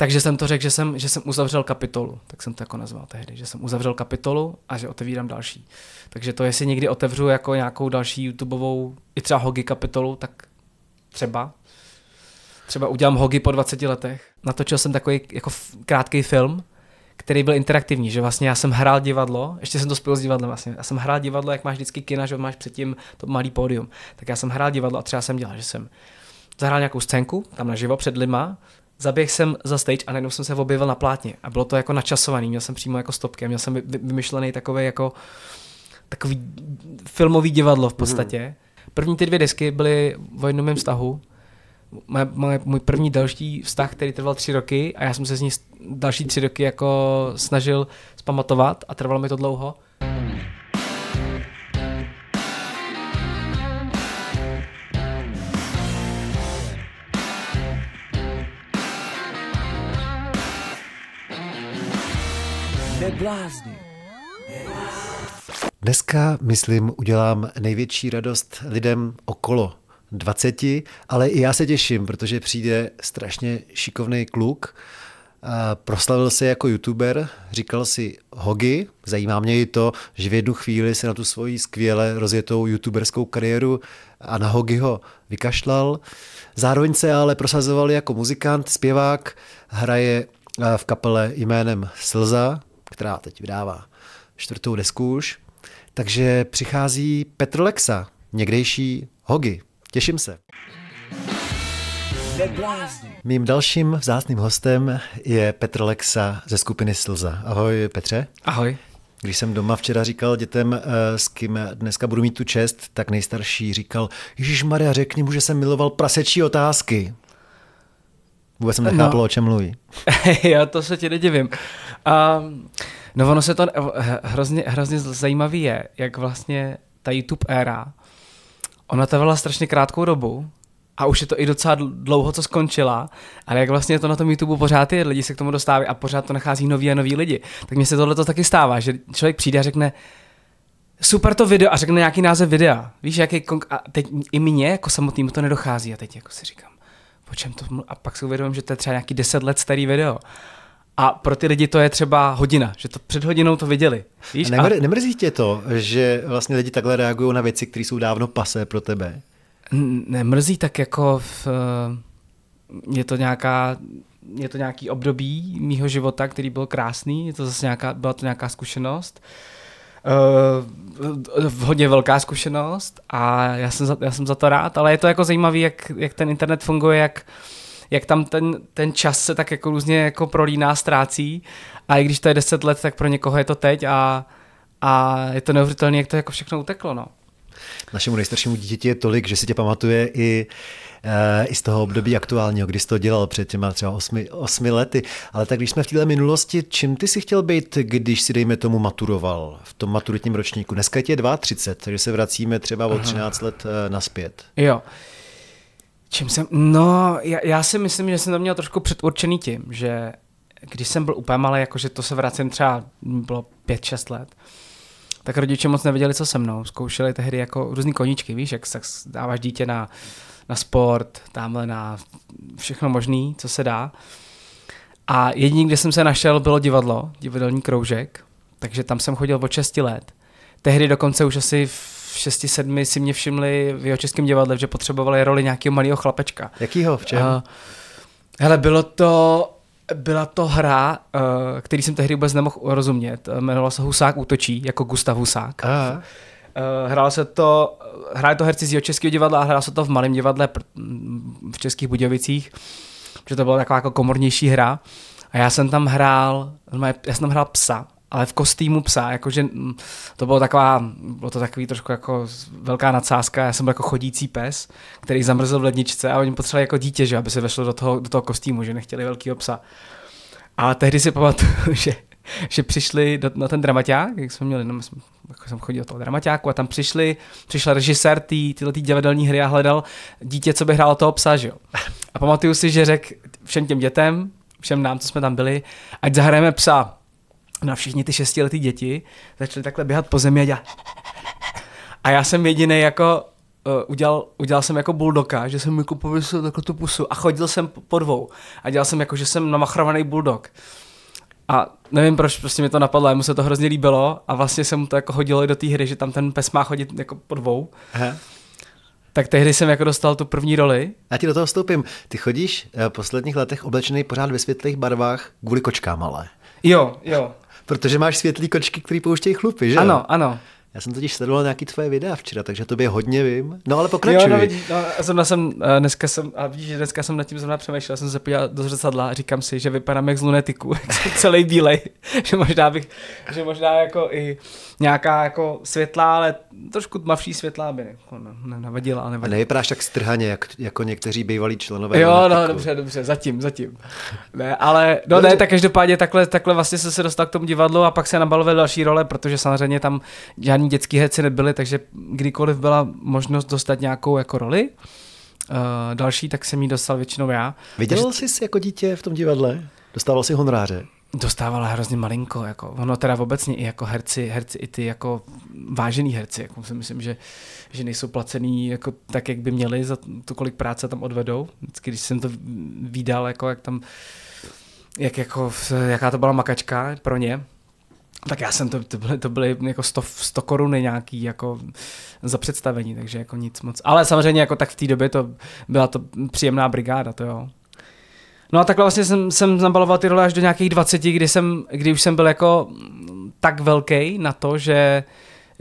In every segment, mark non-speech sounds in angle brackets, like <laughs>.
Takže jsem to řekl, že jsem, že jsem uzavřel kapitolu, tak jsem to jako nazval tehdy, že jsem uzavřel kapitolu a že otevírám další. Takže to, jestli někdy otevřu jako nějakou další YouTubeovou, i třeba Hogi kapitolu, tak třeba. Třeba udělám Hogi po 20 letech. Natočil jsem takový jako krátký film, který byl interaktivní, že vlastně já jsem hrál divadlo, ještě jsem to spojil s divadlem vlastně, já jsem hrál divadlo, jak máš vždycky kina, že máš předtím to malý pódium, tak já jsem hrál divadlo a třeba jsem dělal, že jsem zahrál nějakou scénku, tam naživo před lima, zaběh jsem za stage a najednou jsem se objevil na plátně a bylo to jako načasovaný, měl jsem přímo jako stopky, měl jsem vymyšlený takový jako takový filmový divadlo v podstatě. Mm. První ty dvě desky byly o jednom mém vztahu, moje, moje, můj první další vztah, který trval tři roky a já jsem se z ní další tři roky jako snažil zpamatovat a trvalo mi to dlouho. Dneska, myslím, udělám největší radost lidem okolo 20, ale i já se těším, protože přijde strašně šikovný kluk, proslavil se jako youtuber, říkal si Hogi, zajímá mě i to, že v jednu chvíli se na tu svoji skvěle rozjetou youtuberskou kariéru a na Hogiho vykašlal. Zároveň se ale prosazoval jako muzikant, zpěvák, hraje v kapele jménem Slza, která teď vydává čtvrtou desku už. Takže přichází Petr Lexa, někdejší Hogi. Těším se. Mým dalším vzácným hostem je Petr Lexa ze skupiny Slza. Ahoj Petře. Ahoj. Když jsem doma včera říkal dětem, eh, s kým dneska budu mít tu čest, tak nejstarší říkal, Ježíš Maria, řekni mu, že jsem miloval prasečí otázky. Vůbec jsem nechápal, no. o čem mluví. <laughs> Já to se ti nedivím. Um, no ono se to hrozně, hrozně zajímavý je, jak vlastně ta YouTube éra ona trvala strašně krátkou dobu a už je to i docela dlouho, co skončila, ale jak vlastně to na tom YouTube pořád je, lidi se k tomu dostávají a pořád to nachází noví a noví lidi. Tak mně se tohle to taky stává, že člověk přijde a řekne, super to video a řekne nějaký název videa. Víš, jaký konk- a teď i mě jako samotnému to nedochází a teď jako si říkám, po čem to? A pak si uvědomím, že to je třeba nějaký 10 let starý video. A pro ty lidi to je třeba hodina, že to před hodinou to viděli. Víš? Nemr, a... Nemrzí tě to, že vlastně lidi takhle reagují na věci, které jsou dávno pasé pro tebe? Nemrzí tak jako v, je to nějaká je to nějaký období mýho života, který byl krásný, je to zase nějaká, byla to nějaká zkušenost, uh, hodně velká zkušenost a já jsem, za, já jsem za to rád, ale je to jako zajímavý, jak, jak ten internet funguje, jak, jak tam ten, ten čas se tak jako různě jako prolíná, ztrácí a i když to je 10 let, tak pro někoho je to teď a, a je to neuvěřitelné, jak to jako všechno uteklo. No. Našemu nejstaršímu dítěti je tolik, že si tě pamatuje i eh, i z toho období aktuálního, kdy jsi to dělal před těma třeba osmi, osmi lety. Ale tak když jsme v této minulosti, čím ty si chtěl být, když si dejme tomu maturoval v tom maturitním ročníku? Dneska je 32, takže se vracíme třeba o 13 let uh, naspět. Jo. Čím jsem, no, já, já si myslím, že jsem to měl trošku předurčený tím, že když jsem byl úplně malý, jakože to se vracím třeba, bylo 5-6 let, tak rodiče moc nevěděli, co se mnou. Zkoušeli tehdy jako různý koníčky, víš, jak tak dáváš dítě na, na sport, tamhle na všechno možný, co se dá. A jediný, kde jsem se našel, bylo divadlo, divadelní kroužek, takže tam jsem chodil od 6 let. Tehdy dokonce už asi v 6-7 si mě všimli v jeho českém divadle, že potřebovali roli nějakého malého chlapečka. Jakýho? V čem? Uh, hele, bylo to byla to hra, uh, který jsem tehdy vůbec nemohl rozumět. Jmenovala se Husák útočí, jako Gustav Husák. Aha. Hrálo se to, hráli to herci z jeho českého divadla a hrálo se to v malém divadle v Českých Budějovicích, že to byla taková jako komornější hra. A já jsem tam hrál, já jsem tam hrál psa ale v kostýmu psa, jakože mm, to bylo taková, bylo to takový trošku jako velká nadsázka, já jsem byl jako chodící pes, který zamrzl v ledničce a oni potřebovali jako dítě, že aby se vešlo do toho, do toho kostýmu, že nechtěli velkého psa. A tehdy si pamatuju, <laughs> že, že přišli do, na ten dramaťák, jak jsme měli, no, jsme, jako jsem chodil do toho dramaťáku a tam přišli, přišel režisér tý, tyhle tý divadelní hry a hledal dítě, co by hrálo toho psa, že jo. A pamatuju si, že řekl všem těm dětem, všem nám, co jsme tam byli, ať zahrajeme psa na všichni ty šestiletí děti začaly takhle běhat po zemi a dělat a já jsem jediný jako udělal, udělal jsem jako buldoka, že jsem jako pověsil takhle tu pusu a chodil jsem po dvou a dělal jsem jako, že jsem namachrovaný buldog. A nevím, proč prostě mi to napadlo, mu se to hrozně líbilo a vlastně jsem to jako hodilo i do té hry, že tam ten pes má chodit jako po dvou. Aha. Tak tehdy jsem jako dostal tu první roli. Já ti do toho vstoupím. Ty chodíš eh, v posledních letech oblečený pořád ve světlých barvách kvůli kočkám ale. Jo, jo. Protože máš světlý kočky, který pouštějí chlupy, že? Ano, ano. Já jsem totiž sledoval nějaký tvoje videa včera, takže tobě hodně vím. No ale pokračuj. Jo, no, vidí, no, zrovna jsem, eh, dneska jsem, a vidíš, že dneska jsem nad tím zrovna přemýšlel, jsem se podíval do zrcadla a říkám si, že vypadám jak z lunetiku, <laughs> celý bílej, <laughs> že možná bych, že možná jako i nějaká jako světlá, ale trošku tmavší světlá by jako nevadila. nevadila. A nevypadáš tak strhaně, jak, jako někteří bývalí členové. Jo, no, dobře, dobře, zatím, zatím. Ne, ale, no dobře. ne, tak každopádně takhle, takhle vlastně jsem se dostal k tomu divadlu a pak se nabaloval další role, protože samozřejmě tam žádný dětský herci nebyli, takže kdykoliv byla možnost dostat nějakou jako roli, uh, další, tak jsem jí dostal většinou já. Viděl takže... jsi jako dítě v tom divadle? Dostával si honoráře? Dostávala hrozně malinko, jako, ono teda obecně i jako herci, herci i ty jako vážený herci, jako si myslím, že, že nejsou placený jako tak, jak by měli za to, kolik práce tam odvedou. Vždycky, když jsem to výdal, jako jak tam, jak jako, jaká to byla makačka pro ně, tak já jsem to, to byly, to byly jako 100, 100 koruny nějaký jako za představení, takže jako nic moc. Ale samozřejmě jako tak v té době to byla to příjemná brigáda, to jo. No a takhle vlastně jsem, jsem nabaloval ty role až do nějakých 20, kdy, jsem, kdy už jsem byl jako tak velký na to, že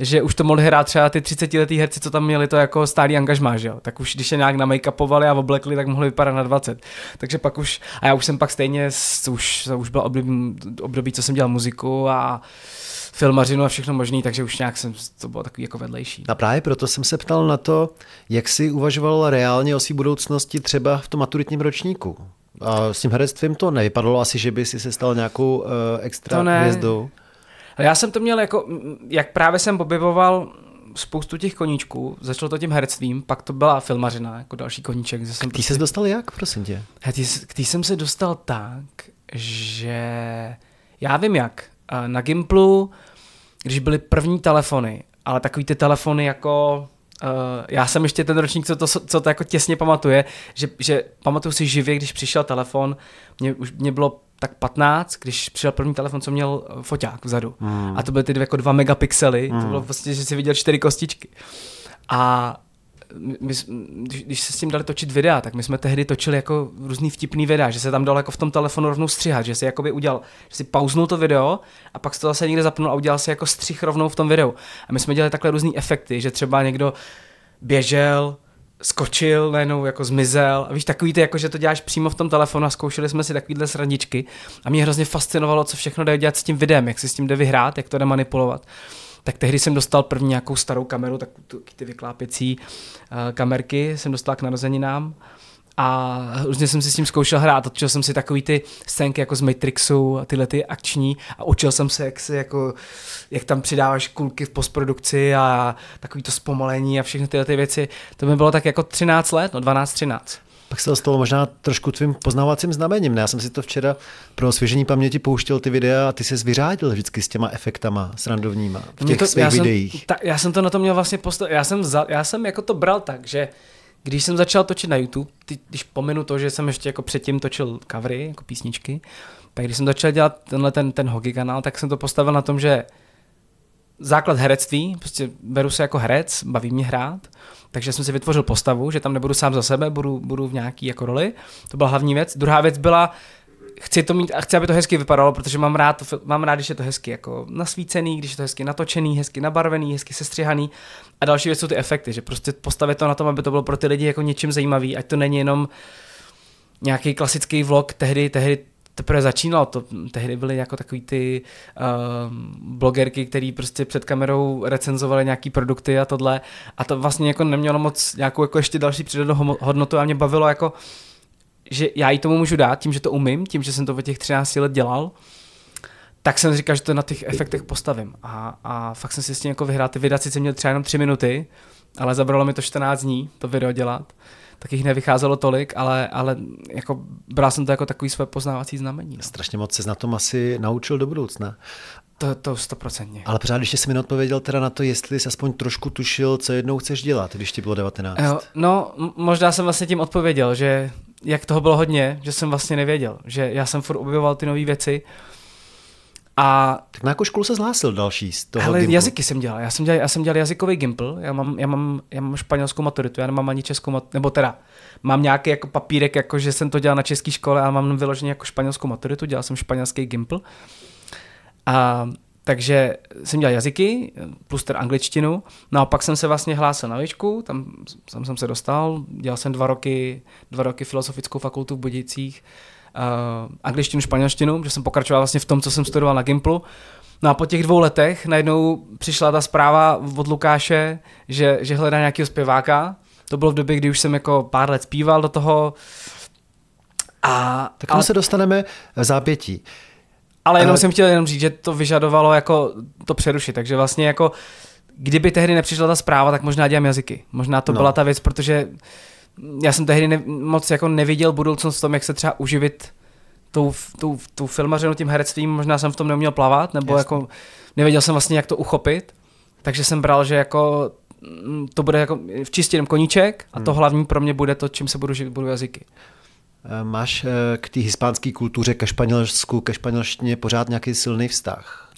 že už to mohli hrát třeba ty 30 letý herci, co tam měli to jako stálý angažmá, že jo. Tak už když je nějak na make-upovali a oblekli, tak mohli vypadat na 20. Takže pak už, a já už jsem pak stejně, už, už byl období, období, co jsem dělal muziku a filmařinu a všechno možný, takže už nějak jsem, to bylo takový jako vedlejší. A právě proto jsem se ptal na to, jak si uvažoval reálně o své budoucnosti třeba v tom maturitním ročníku. A s tím herectvím to nevypadalo asi, že by si se stal nějakou uh, extra to ne. hvězdou. Já jsem to měl jako, jak právě jsem objevoval spoustu těch koníčků, začalo to tím herectvím, pak to byla filmařina, jako další koníček. Že jsem k tý prostě... se dostal jak, prosím tě? K tý jsem se dostal tak, že já vím jak. Na Gimplu, když byly první telefony, ale takový ty telefony jako Uh, já jsem ještě ten ročník, co to, co to jako těsně pamatuje, že, že pamatuju si živě, když přišel telefon, mě, už mě bylo tak 15, když přišel první telefon, co měl eh, foťák vzadu. Mm. A to byly ty dvě, jako dva megapixely, mm. to bylo vlastně, že si viděl čtyři kostičky. A my, když, když se s tím dali točit videa, tak my jsme tehdy točili jako různý vtipný videa, že se tam dalo jako v tom telefonu rovnou stříhat, že si jakoby udělal, že si pauznul to video a pak se to zase někde zapnul a udělal si jako střih rovnou v tom videu. A my jsme dělali takhle různý efekty, že třeba někdo běžel, skočil, najednou jako zmizel. A víš, takový ty, jako že to děláš přímo v tom telefonu a zkoušeli jsme si takovýhle srandičky. A mě hrozně fascinovalo, co všechno jde dělat s tím videem, jak si s tím jde vyhrát, jak to jde manipulovat. Tak tehdy jsem dostal první nějakou starou kameru, tak ty vyklápěcí uh, kamerky jsem dostal k narozeninám a různě jsem si s tím zkoušel hrát, točil jsem si takový ty scénky jako z Matrixu a tyhle ty akční a učil jsem se, jak, se jako, jak tam přidáváš kulky v postprodukci a takový to zpomalení a všechny tyhle ty věci. To mi bylo tak jako 13 let, no 12-13. Pak se to stalo možná trošku tvým poznávacím znamením. Ne? Já jsem si to včera pro osvěžení paměti pouštěl ty videa a ty se vyřádil vždycky s těma efektama srandovníma v těch to, svých já videích. Jsem, ta, já jsem to na to měl vlastně postavit. Já jsem, za, já jsem jako to bral tak, že když jsem začal točit na YouTube, ty, když pominu to, že jsem ještě jako předtím točil covery, jako písničky, tak když jsem začal dělat tenhle ten, ten hockey kanál, tak jsem to postavil na tom, že základ herectví, prostě beru se jako herec, baví mě hrát, takže jsem si vytvořil postavu, že tam nebudu sám za sebe, budu, budu v nějaký jako roli. To byla hlavní věc. Druhá věc byla, chci to mít a chci, aby to hezky vypadalo, protože mám rád, mám rád, když je to hezky jako nasvícený, když je to hezky natočený, hezky nabarvený, hezky sestřihaný. A další věc jsou ty efekty, že prostě postavit to na tom, aby to bylo pro ty lidi jako něčím zajímavý, ať to není jenom nějaký klasický vlog, tehdy, tehdy teprve začínalo to. Tehdy byly jako takový ty uh, blogerky, který prostě před kamerou recenzovali nějaký produkty a tohle. A to vlastně jako nemělo moc nějakou jako ještě další přidanou hodnotu a mě bavilo jako že já jí tomu můžu dát tím, že to umím, tím, že jsem to ve těch 13 let dělal, tak jsem říkal, že to na těch efektech postavím. A, a fakt jsem si s tím jako vyhrál. Ty videa sice měl třeba jenom 3 minuty, ale zabralo mi to 14 dní to video dělat. Tak jich nevycházelo tolik, ale, ale jako bral jsem to jako takový své poznávací znamení. No. Strašně moc se na tom asi naučil do budoucna. To, to stoprocentně. Ale pořád ještě jsi mi odpověděl teda na to, jestli jsi aspoň trošku tušil, co jednou chceš dělat, když ti bylo 19. Jo, no, možná jsem vlastně tím odpověděl, že jak toho bylo hodně, že jsem vlastně nevěděl, že já jsem furt objevoval ty nové věci a... Tak na jakou školu se zhlásil další z toho Ale Gimplu? jazyky jsem dělal. Já jsem dělal, já jsem dělal jazykový gimpl, já mám, já mám, já mám španělskou maturitu, já nemám ani českou maturitu, nebo teda mám nějaký jako papírek, jako že jsem to dělal na české škole a mám vyloženě jako španělskou maturitu, dělal jsem španělský gimpl. A takže jsem dělal jazyky, plus teda angličtinu, no a pak jsem se vlastně hlásil na výšku, tam, tam jsem se dostal, dělal jsem dva roky, dva roky filozofickou fakultu v Budicích, uh, angličtinu, španělštinu, že jsem pokračoval vlastně v tom, co jsem studoval na Gimplu. No a po těch dvou letech najednou přišla ta zpráva od Lukáše, že, že hledá nějakého zpěváka. To bylo v době, kdy už jsem jako pár let zpíval do toho. A, Tak ale... se dostaneme v zápětí. Ale jenom ale... jsem chtěl jenom říct, že to vyžadovalo jako to přerušit, takže vlastně jako kdyby tehdy nepřišla ta zpráva, tak možná dělám jazyky. Možná to no. byla ta věc, protože já jsem tehdy ne, moc jako neviděl budoucnost v tom, jak se třeba uživit tou, tou, tou filmařenou, tím herectvím, možná jsem v tom neuměl plavat, nebo Jasně. jako nevěděl jsem vlastně, jak to uchopit, takže jsem bral, že jako mm, to bude jako v čistě koníček a to hmm. hlavní pro mě bude to, čím se budu živit, budu jazyky. Eh, máš eh, k té hispánské kultuře, ke španělsku, ke španělštině pořád nějaký silný vztah?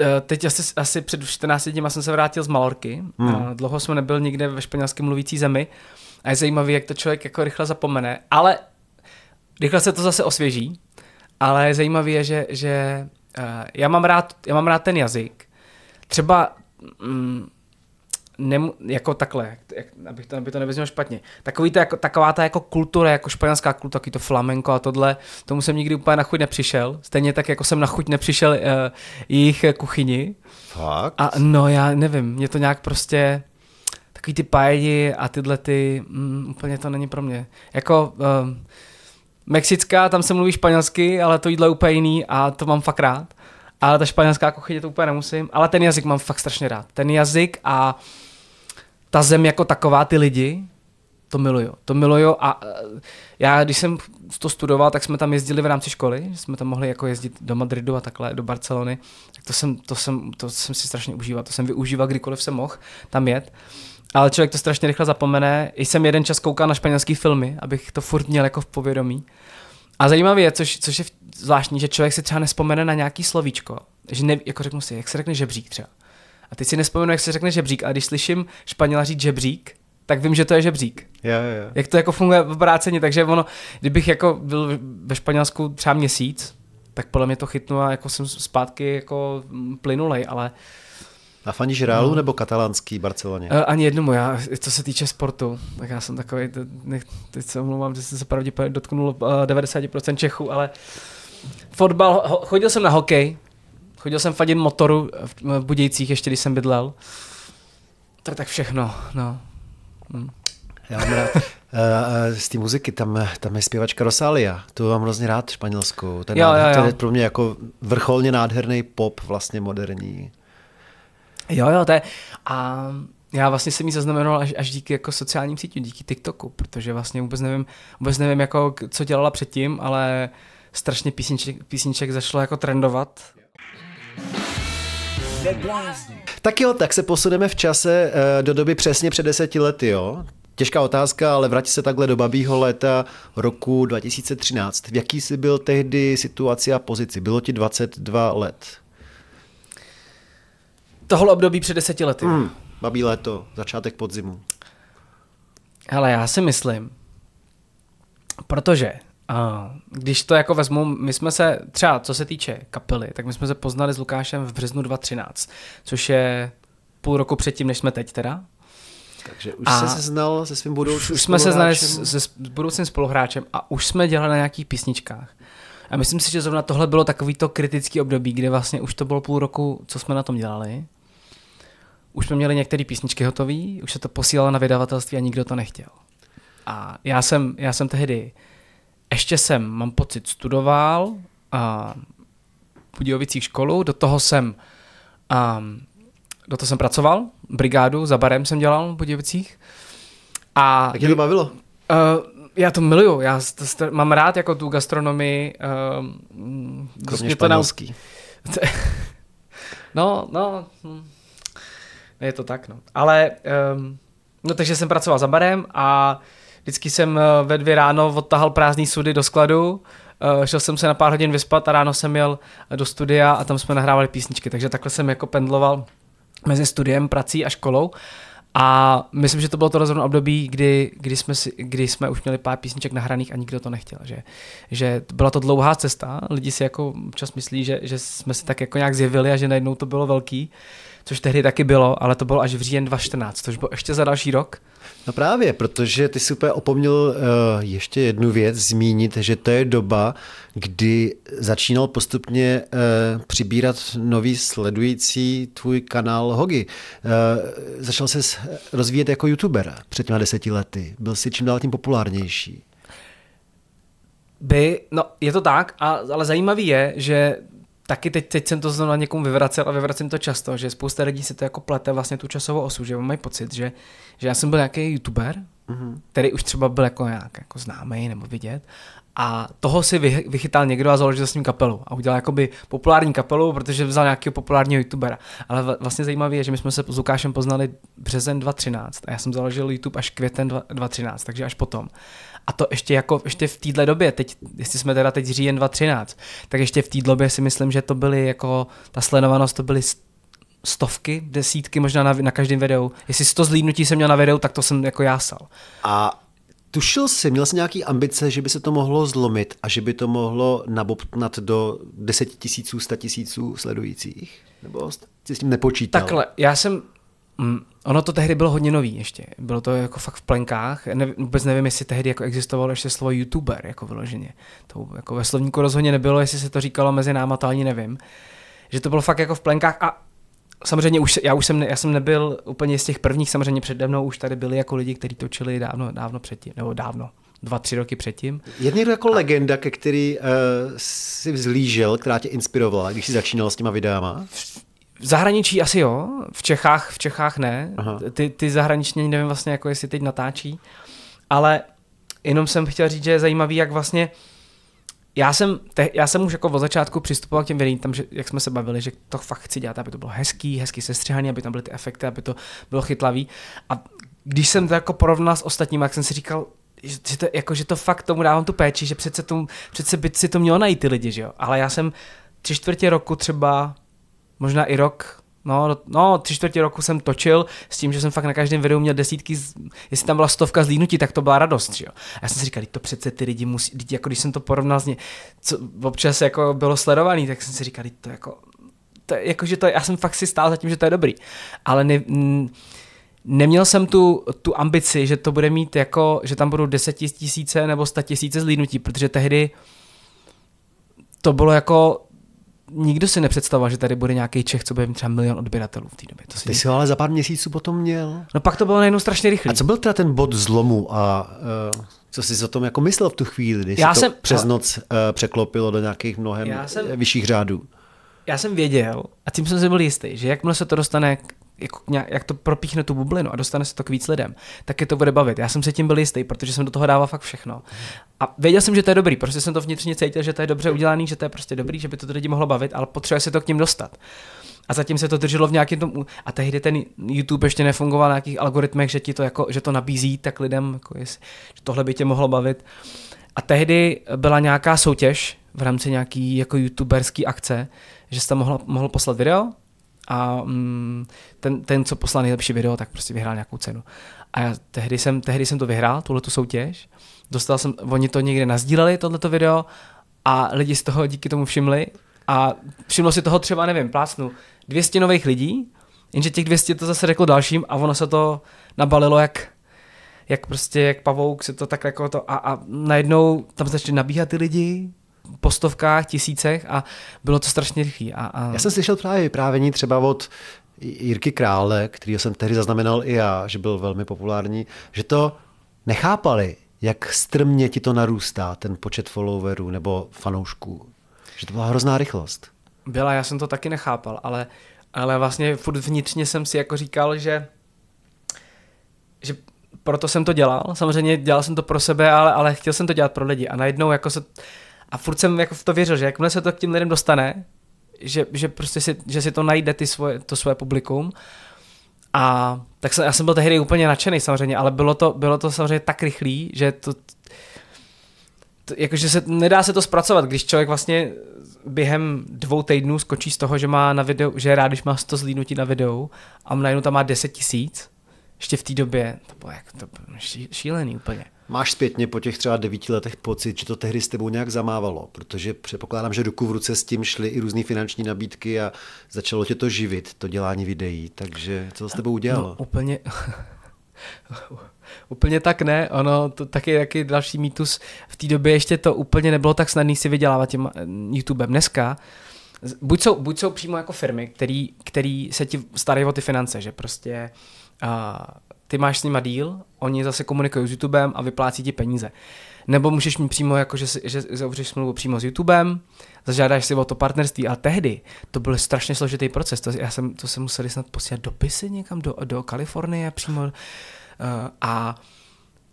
Eh, teď asi, asi před 14 dní jsem se vrátil z Malorky. Hmm. Dlouho jsme nebyl nikde ve španělském mluvící zemi a je zajímavé, jak to člověk jako rychle zapomene, ale rychle se to zase osvěží, ale zajímavé je, že, že uh, já, mám rád, já mám rád ten jazyk. Třeba mm, nem, jako takhle, jak, abych to, aby to nevyznělo špatně. Takový to, jako, taková ta jako kultura, jako španělská kultura, taky to flamenko a tohle, tomu jsem nikdy úplně na chuť nepřišel. Stejně tak, jako jsem na chuť nepřišel uh, jejich kuchyni. Fakt? A no já nevím, mě to nějak prostě, takový ty paedi a tyhle ty, mm, úplně to není pro mě. Jako uh, mexická, tam se mluví španělsky, ale to jídlo je úplně jiný a to mám fakt rád. Ale ta španělská kuchyně to úplně nemusím, ale ten jazyk mám fakt strašně rád. Ten jazyk a ta zem jako taková, ty lidi, to miluju. To miluju a uh, já, když jsem to studoval, tak jsme tam jezdili v rámci školy, jsme tam mohli jako jezdit do Madridu a takhle, do Barcelony. Tak to jsem, to jsem, to jsem si strašně užíval, to jsem využíval kdykoliv jsem mohl tam jet. Ale člověk to strašně rychle zapomene. I jsem jeden čas koukal na španělský filmy, abych to furt měl jako v povědomí. A zajímavé je, což, což je zvláštní, že člověk si třeba nespomene na nějaký slovíčko. Že ne, jako řeknu si, jak se řekne žebřík třeba. A teď si nespomenu, jak se řekne žebřík, a když slyším Španěla říct žebřík, tak vím, že to je žebřík. Jo, jo. Jak to jako funguje v obráceně, takže ono, kdybych jako byl ve Španělsku třeba měsíc, tak podle mě to chytnu a jako jsem zpátky jako plynulej, ale a fandíš Realu no. nebo katalánský Barceloně? Uh, ani jednomu, já, co se týče sportu, tak já jsem takový, ne, teď se omlouvám, že jsem se pravděpodobně dotknul uh, 90% Čechů, ale fotbal, ho, chodil jsem na hokej, chodil jsem fadit motoru v Budějcích, ještě když jsem bydlel. To je tak všechno, no. Hm. Já mám rád. Z té muziky, tam, tam je zpěvačka Rosalia, tu mám hrozně rád španělskou. Ten, jo, jo, jo. To je pro mě jako vrcholně nádherný pop, vlastně moderní. Jo, jo, to je. A já vlastně jsem ji zaznamenal až, až díky jako sociálním sítím, díky TikToku, protože vlastně vůbec nevím, vůbec nevím jako, co dělala předtím, ale strašně písniček, písniček zašlo jako trendovat. Tak jo, tak se posuneme v čase eh, do doby přesně před deseti lety, jo? Těžká otázka, ale vrátí se takhle do babího léta roku 2013. V jaký jsi byl tehdy situaci a pozici? Bylo ti 22 let. Tohle období před deseti lety. Hmm, babí léto, začátek podzimu. Hele, já si myslím, protože a když to jako vezmu, my jsme se, třeba co se týče kapely, tak my jsme se poznali s Lukášem v březnu 2013, což je půl roku předtím, než jsme teď teda. Takže už a se znal se svým budoucím Už jsme se znali se s budoucím spoluhráčem a už jsme dělali na nějakých písničkách. A myslím si, že zrovna tohle bylo takový to kritický období, kde vlastně už to bylo půl roku, co jsme na tom dělali už jsme měli některé písničky hotové, už se to posílalo na vydavatelství a nikdo to nechtěl. A já jsem, já jsem tehdy, ještě jsem, mám pocit, studoval a v Budějovicích školu, do toho jsem um, do toho jsem pracoval, brigádu, za barem jsem dělal v Budějovicích. A Jak tě to bavilo? Uh, já to miluju, já to, mám rád jako tu gastronomii. Uh, Kromě španělský. To <laughs> no, no, hm. Je to tak, no. Ale, um, no takže jsem pracoval za barem a vždycky jsem eh, ve dvě ráno odtahal prázdný sudy do skladu, uh, šel jsem se na pár hodin vyspat a ráno jsem jel do studia a tam jsme nahrávali písničky, takže takhle jsem jako pendloval mezi studiem, prací a školou. A myslím, že to bylo to rozhodné období, kdy, kdy, jsme si, kdy jsme už měli pár písniček nahraných a nikdo to nechtěl. Že, že byla to dlouhá cesta, lidi si jako čas myslí, že, že jsme se tak jako nějak zjevili a že najednou to bylo velký, což tehdy taky bylo, ale to bylo až v říjen 2014, což bylo ještě za další rok. No právě, protože ty si úplně opomněl uh, ještě jednu věc zmínit, že to je doba, kdy začínal postupně uh, přibírat nový sledující tvůj kanál Hogi. Uh, začal se rozvíjet jako youtuber před těmi deseti lety. Byl si čím dál tím populárnější. By, no je to tak, a, ale zajímavý je, že taky teď, teď jsem to znovu někomu vyvracel a vyvracím to často, že spousta lidí si to jako plete vlastně tu časovou osu, že mají pocit, že, že já jsem byl nějaký youtuber, mm-hmm. který už třeba byl jako nějak jako známý nebo vidět a toho si vychytal někdo a založil s ním kapelu a udělal jakoby populární kapelu, protože vzal nějakého populárního youtubera. Ale vlastně zajímavé je, že my jsme se s Lukášem poznali březen 2013 a já jsem založil YouTube až květen 2013, takže až potom. A to ještě jako ještě v téhle době, teď, jestli jsme teda teď říjen 2013, tak ještě v té době si myslím, že to byly jako, ta sledovanost to byly stovky, desítky možná na, na každém videu. Jestli sto zlídnutí jsem měl na videu, tak to jsem jako jásal. A tušil jsi, měl jsi nějaký ambice, že by se to mohlo zlomit a že by to mohlo nabobtnat do deseti tisíců, sta tisíců sledujících? Nebo jsi s tím nepočítal? Takhle, já jsem, Mm, ono to tehdy bylo hodně nový ještě. Bylo to jako fakt v plenkách. Ne, vůbec nevím, jestli tehdy jako existovalo ještě slovo youtuber jako vyloženě. To jako ve slovníku rozhodně nebylo, jestli se to říkalo mezi náma, to ani nevím. Že to bylo fakt jako v plenkách a samozřejmě už, já už jsem, ne, já jsem nebyl úplně z těch prvních, samozřejmě přede mnou už tady byli jako lidi, kteří točili dávno, dávno předtím, nebo dávno, dva, tři roky předtím. Je někdo jako a... legenda, ke který uh, si vzlížel, která tě inspirovala, když jsi začínal s těma videama? V zahraničí asi jo, v Čechách, v Čechách ne. Aha. Ty, ty zahraniční nevím vlastně, jako jestli teď natáčí, ale jenom jsem chtěl říct, že je zajímavý, jak vlastně já jsem, te, já jsem už jako od začátku přistupoval k těm videím, tam, že, jak jsme se bavili, že to fakt chci dělat, aby to bylo hezký, hezký sestřihaný, aby tam byly ty efekty, aby to bylo chytlavý. A když jsem to jako porovnal s ostatními, jak jsem si říkal, že to, jako, že to fakt tomu dávám tu péči, že přece, tomu, přece by si to mělo najít ty lidi, že jo. Ale já jsem tři čtvrtě roku třeba možná i rok, no, no tři čtvrtě roku jsem točil s tím, že jsem fakt na každém videu měl desítky, jestli tam byla stovka zlínutí, tak to byla radost, že jo. A já jsem si říkal, to přece ty lidi musí, jako když jsem to porovnal s ně, co občas jako bylo sledovaný, tak jsem si říkal, to jako, to, jako, že to, já jsem fakt si stál za tím, že to je dobrý. Ale ne, neměl jsem tu, tu ambici, že to bude mít jako, že tam budou tisíce nebo tisíce zlínutí, protože tehdy to bylo jako nikdo si nepředstavoval, že tady bude nějaký Čech, co bude mít třeba milion odběratelů v té době. To si Ty jsi ho ale za pár měsíců potom měl. No pak to bylo najednou strašně rychle. A co byl teda ten bod zlomu a uh, co jsi o tom jako myslel v tu chvíli, když já se jsem, to přes noc uh, překlopilo do nějakých mnohem jsem, vyšších řádů? Já jsem věděl a tím jsem si byl jistý, že jakmile se to dostane jako nějak, jak to propíchne tu bublinu a dostane se to k víc lidem, tak je to bude bavit. Já jsem se tím byl jistý, protože jsem do toho dával fakt všechno. A věděl jsem, že to je dobrý, prostě jsem to vnitřně cítil, že to je dobře udělaný, že to je prostě dobrý, že by to lidi mohlo bavit, ale potřebuje se to k ním dostat. A zatím se to drželo v nějakém tom, a tehdy ten YouTube ještě nefungoval na nějakých algoritmech, že ti to jako, že to nabízí tak lidem, jako jestli, že tohle by tě mohlo bavit. A tehdy byla nějaká soutěž v rámci nějaký jako youtuberský akce, že jsi tam mohl, mohl poslat video a mm, ten, ten, co poslal nejlepší video, tak prostě vyhrál nějakou cenu. A já tehdy jsem, tehdy jsem to vyhrál, tuhle tu soutěž. Dostal jsem, oni to někde nazdíleli, tohleto video, a lidi z toho díky tomu všimli. A všimlo si toho třeba, nevím, plácnu, 200 nových lidí, jenže těch 200 to zase řeklo dalším a ono se to nabalilo jak, jak prostě, jak pavouk se to tak jako to a, a najednou tam začali nabíhat ty lidi, po stovkách, tisícech a bylo to strašně rychlé. A, a... Já jsem slyšel právě vyprávění třeba od Jirky Krále, který jsem tehdy zaznamenal i já, že byl velmi populární, že to nechápali, jak strmně ti to narůstá, ten počet followerů nebo fanoušků. Že to byla hrozná rychlost. Byla, já jsem to taky nechápal, ale, ale vlastně furt vnitřně jsem si jako říkal, že, že proto jsem to dělal. Samozřejmě dělal jsem to pro sebe, ale, ale chtěl jsem to dělat pro lidi. A najednou jako se a furt jsem jako v to věřil, že jakmile se to k těm lidem dostane, že, že prostě si, že si to najde ty svoje, to svoje publikum. A tak jsem, já jsem byl tehdy úplně nadšený samozřejmě, ale bylo to, bylo to samozřejmě tak rychlý, že to, to jakože se, nedá se to zpracovat, když člověk vlastně během dvou týdnů skočí z toho, že má na videu, že je rád, když má 100 zlínutí na videu a najednou tam má 10 tisíc, ještě v té době, to bylo, jako, to bylo šílený úplně. Máš zpětně po těch třeba devíti letech pocit, že to tehdy s tebou nějak zamávalo, protože předpokládám, že ruku v ruce s tím šly i různé finanční nabídky a začalo tě to živit, to dělání videí, takže co to s tebou udělalo? No, úplně, <laughs> úplně tak ne, ono to taky taky další mýtus. V té době ještě to úplně nebylo tak snadné si vydělávat tím eh, YouTubem. Dneska buď jsou, buď jsou přímo jako firmy, který, který se ti starají o ty finance, že prostě uh, ty máš s nima deal, oni zase komunikují s YouTubem a vyplácí ti peníze. Nebo můžeš mít přímo, jako, že, že zavřeš smlouvu přímo s YouTubem, zažádáš si o to partnerství, a tehdy to byl strašně složitý proces. To, já jsem, to se museli snad posílat dopisy někam do, do Kalifornie přímo. Uh, a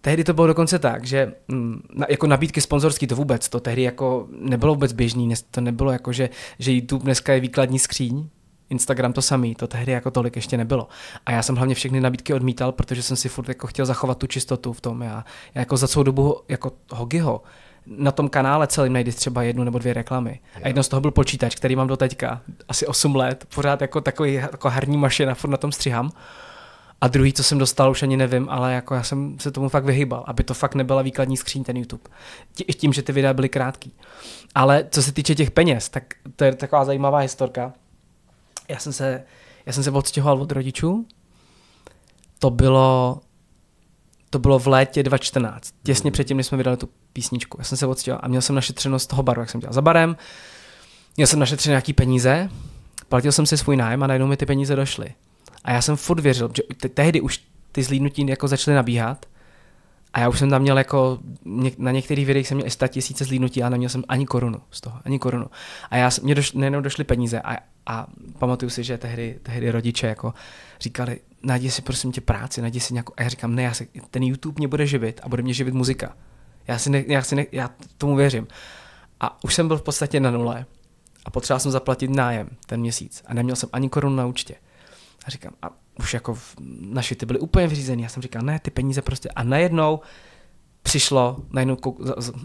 tehdy to bylo dokonce tak, že mm, jako nabídky sponzorský to vůbec, to tehdy jako nebylo vůbec běžný, to nebylo jako, že, že YouTube dneska je výkladní skříň, Instagram to samý, to tehdy jako tolik ještě nebylo. A já jsem hlavně všechny nabídky odmítal, protože jsem si furt jako chtěl zachovat tu čistotu v tom. Já, já jako za celou dobu jako Hogiho na tom kanále celým najdi třeba jednu nebo dvě reklamy. Jo. A jedno z toho byl počítač, který mám do teďka, asi 8 let, pořád jako takový jako herní mašina, furt na tom stříhám. A druhý, co jsem dostal, už ani nevím, ale jako já jsem se tomu fakt vyhýbal, aby to fakt nebyla výkladní skříň ten YouTube. Tím, že ty videa byly krátký. Ale co se týče těch peněz, tak to je taková zajímavá historka já jsem se, já jsem se odstěhoval od rodičů, to bylo, to bylo v létě 2014, těsně předtím, než jsme vydali tu písničku. Já jsem se odstěhoval a měl jsem našetřeno z toho baru, jak jsem dělal za barem, měl jsem našetřeno nějaký peníze, platil jsem si svůj nájem a najednou mi ty peníze došly. A já jsem furt věřil, že tehdy už ty zlídnutí jako začaly nabíhat a já už jsem tam měl jako, na některých videích jsem měl 100 tisíce zlínutí a neměl jsem ani korunu z toho, ani korunu. A já, mě doš, nejenom došly peníze a, a pamatuju si, že tehdy, tehdy rodiče jako říkali, najdi si prosím tě práci, najdi si nějakou, a já říkám, ne, já si, ten YouTube mě bude živit a bude mě živit muzika. Já si ne, já si ne, já tomu věřím. A už jsem byl v podstatě na nule a potřeboval jsem zaplatit nájem ten měsíc a neměl jsem ani korunu na účtě. A říkám, a už jako naši ty byly úplně vyřízený. Já jsem říkal, ne, ty peníze prostě. A najednou přišlo, najednou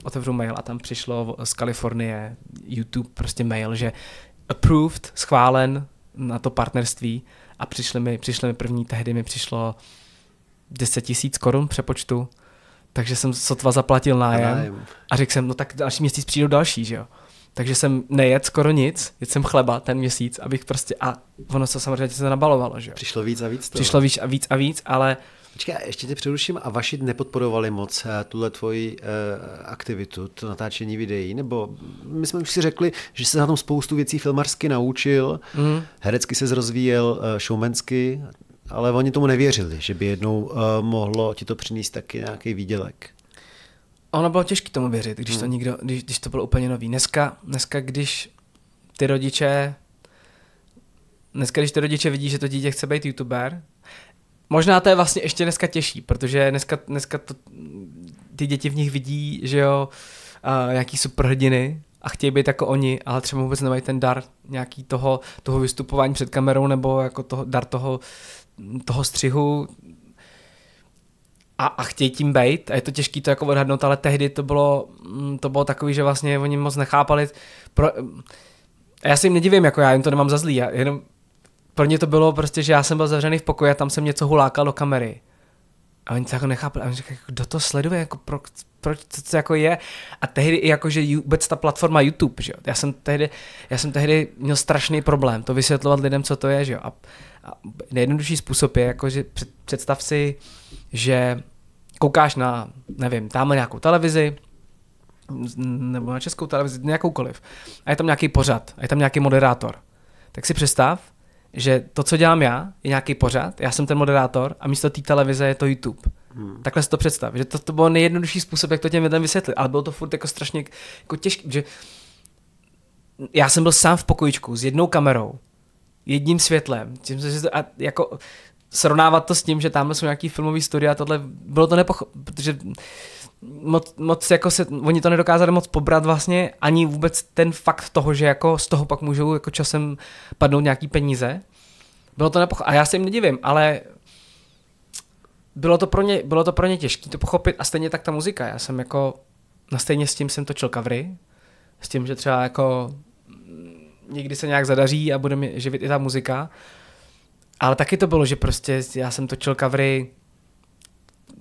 otevřu mail a tam přišlo z Kalifornie YouTube prostě mail, že approved, schválen na to partnerství a přišly mi, přišly mi první, tehdy mi přišlo 10 tisíc korun přepočtu, takže jsem sotva zaplatil nájem, nájem. a řekl jsem, no tak další měsíc přijdou další, že jo. Takže jsem nejet skoro nic, jet jsem chleba ten měsíc, abych prostě, a ono se samozřejmě se nabalovalo, že jo. Přišlo víc a víc. Toho. Přišlo víc a víc a víc, ale Počkej, ještě tě přeruším. A vaši nepodporovali moc eh, tuhle tvoji uh, aktivitu, to natáčení videí? Nebo my jsme už si řekli, že se na tom spoustu věcí filmarsky naučil, mm. herecky se rozvíjel, uh, showmansky, ale oni tomu nevěřili, že by jednou uh, mohlo ti to přinést taky nějaký výdělek. Ono bylo těžké tomu věřit, když to, hmm. nikdo, když, když to bylo úplně nový. Dneska, dneska, když ty rodiče dneska, když ty rodiče vidí, že to dítě chce být youtuber, možná to je vlastně ještě dneska těžší, protože dneska, dneska to, ty děti v nich vidí, že jo, uh, nějaký superhrdiny a chtějí být jako oni, ale třeba vůbec nemají ten dar nějaký toho, toho vystupování před kamerou nebo jako toho, dar toho, toho střihu, a, a chtějí tím být a je to těžké to jako odhadnout, ale tehdy to bylo, mm, to bylo takový, že vlastně oni moc nechápali. Pro, a já si jim nedivím, jako já jim to nemám za zlý, já jenom pro ně to bylo prostě, že já jsem byl zavřený v pokoji a tam jsem něco hulákal do kamery. A oni to jako nechápali. A oni říkali, kdo to sleduje, jako pro, proč to, to jako je. A tehdy i jako, že vůbec ta platforma YouTube, že jo. Já jsem tehdy, já jsem tehdy měl strašný problém to vysvětlovat lidem, co to je, že jo. A, a nejjednodušší způsob je, jako, že před, představ si, že koukáš na, nevím, tamhle nějakou televizi, nebo na českou televizi, nějakoukoliv, a je tam nějaký pořad, a je tam nějaký moderátor, tak si představ, že to, co dělám já, je nějaký pořad, já jsem ten moderátor a místo té televize je to YouTube. Hmm. Takhle si to představ, že to, to byl nejjednodušší způsob, jak to těm lidem vysvětlit, ale bylo to furt jako strašně jako těžké, že já jsem byl sám v pokojičku s jednou kamerou, jedním světlem, tím, že to, a jako srovnávat to s tím, že tamhle jsou nějaký filmový studia a tohle, bylo to nepochop, protože moc, moc jako se, oni to nedokázali moc pobrat vlastně, ani vůbec ten fakt toho, že jako z toho pak můžou jako časem padnout nějaký peníze. Bylo to nepoch- a já se jim nedivím, ale bylo to pro ně, bylo to pro ně těžké to pochopit a stejně tak ta muzika. Já jsem jako, na stejně s tím jsem točil covery, s tím, že třeba jako někdy se nějak zadaří a bude mi živit i ta muzika. Ale taky to bylo, že prostě já jsem točil covery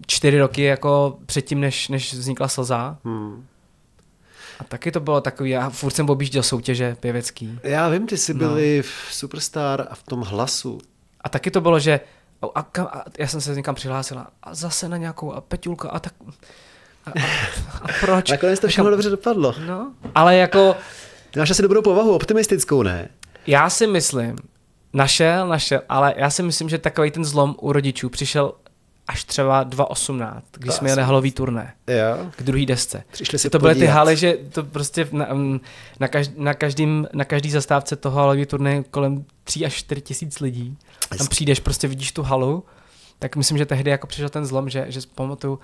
čtyři roky jako předtím, než, než vznikla slza. Hmm. A taky to bylo takový, já furt jsem objížděl soutěže pěvecký. Já vím, ty jsi no. byli v Superstar a v tom hlasu. A taky to bylo, že a, a, a já jsem se někam přihlásila a zase na nějakou a Peťulka a tak a, a, a proč? <laughs> Nakonec to všechno dobře dopadlo. No, ale jako... Máš asi dobrou povahu, optimistickou, ne? Já si myslím, našel, našel, ale já si myslím, že takový ten zlom u rodičů přišel až třeba 2.18, když to jsme jeli halový turné jo. k druhý desce. Přišli si to byly ty haly, že to prostě na, na, každý, na, každým, na každý zastávce toho halový turné kolem 3 až 4 tisíc lidí. Tam přijdeš, prostě vidíš tu halu, tak myslím, že tehdy jako přišel ten zlom, že, že pamatuju,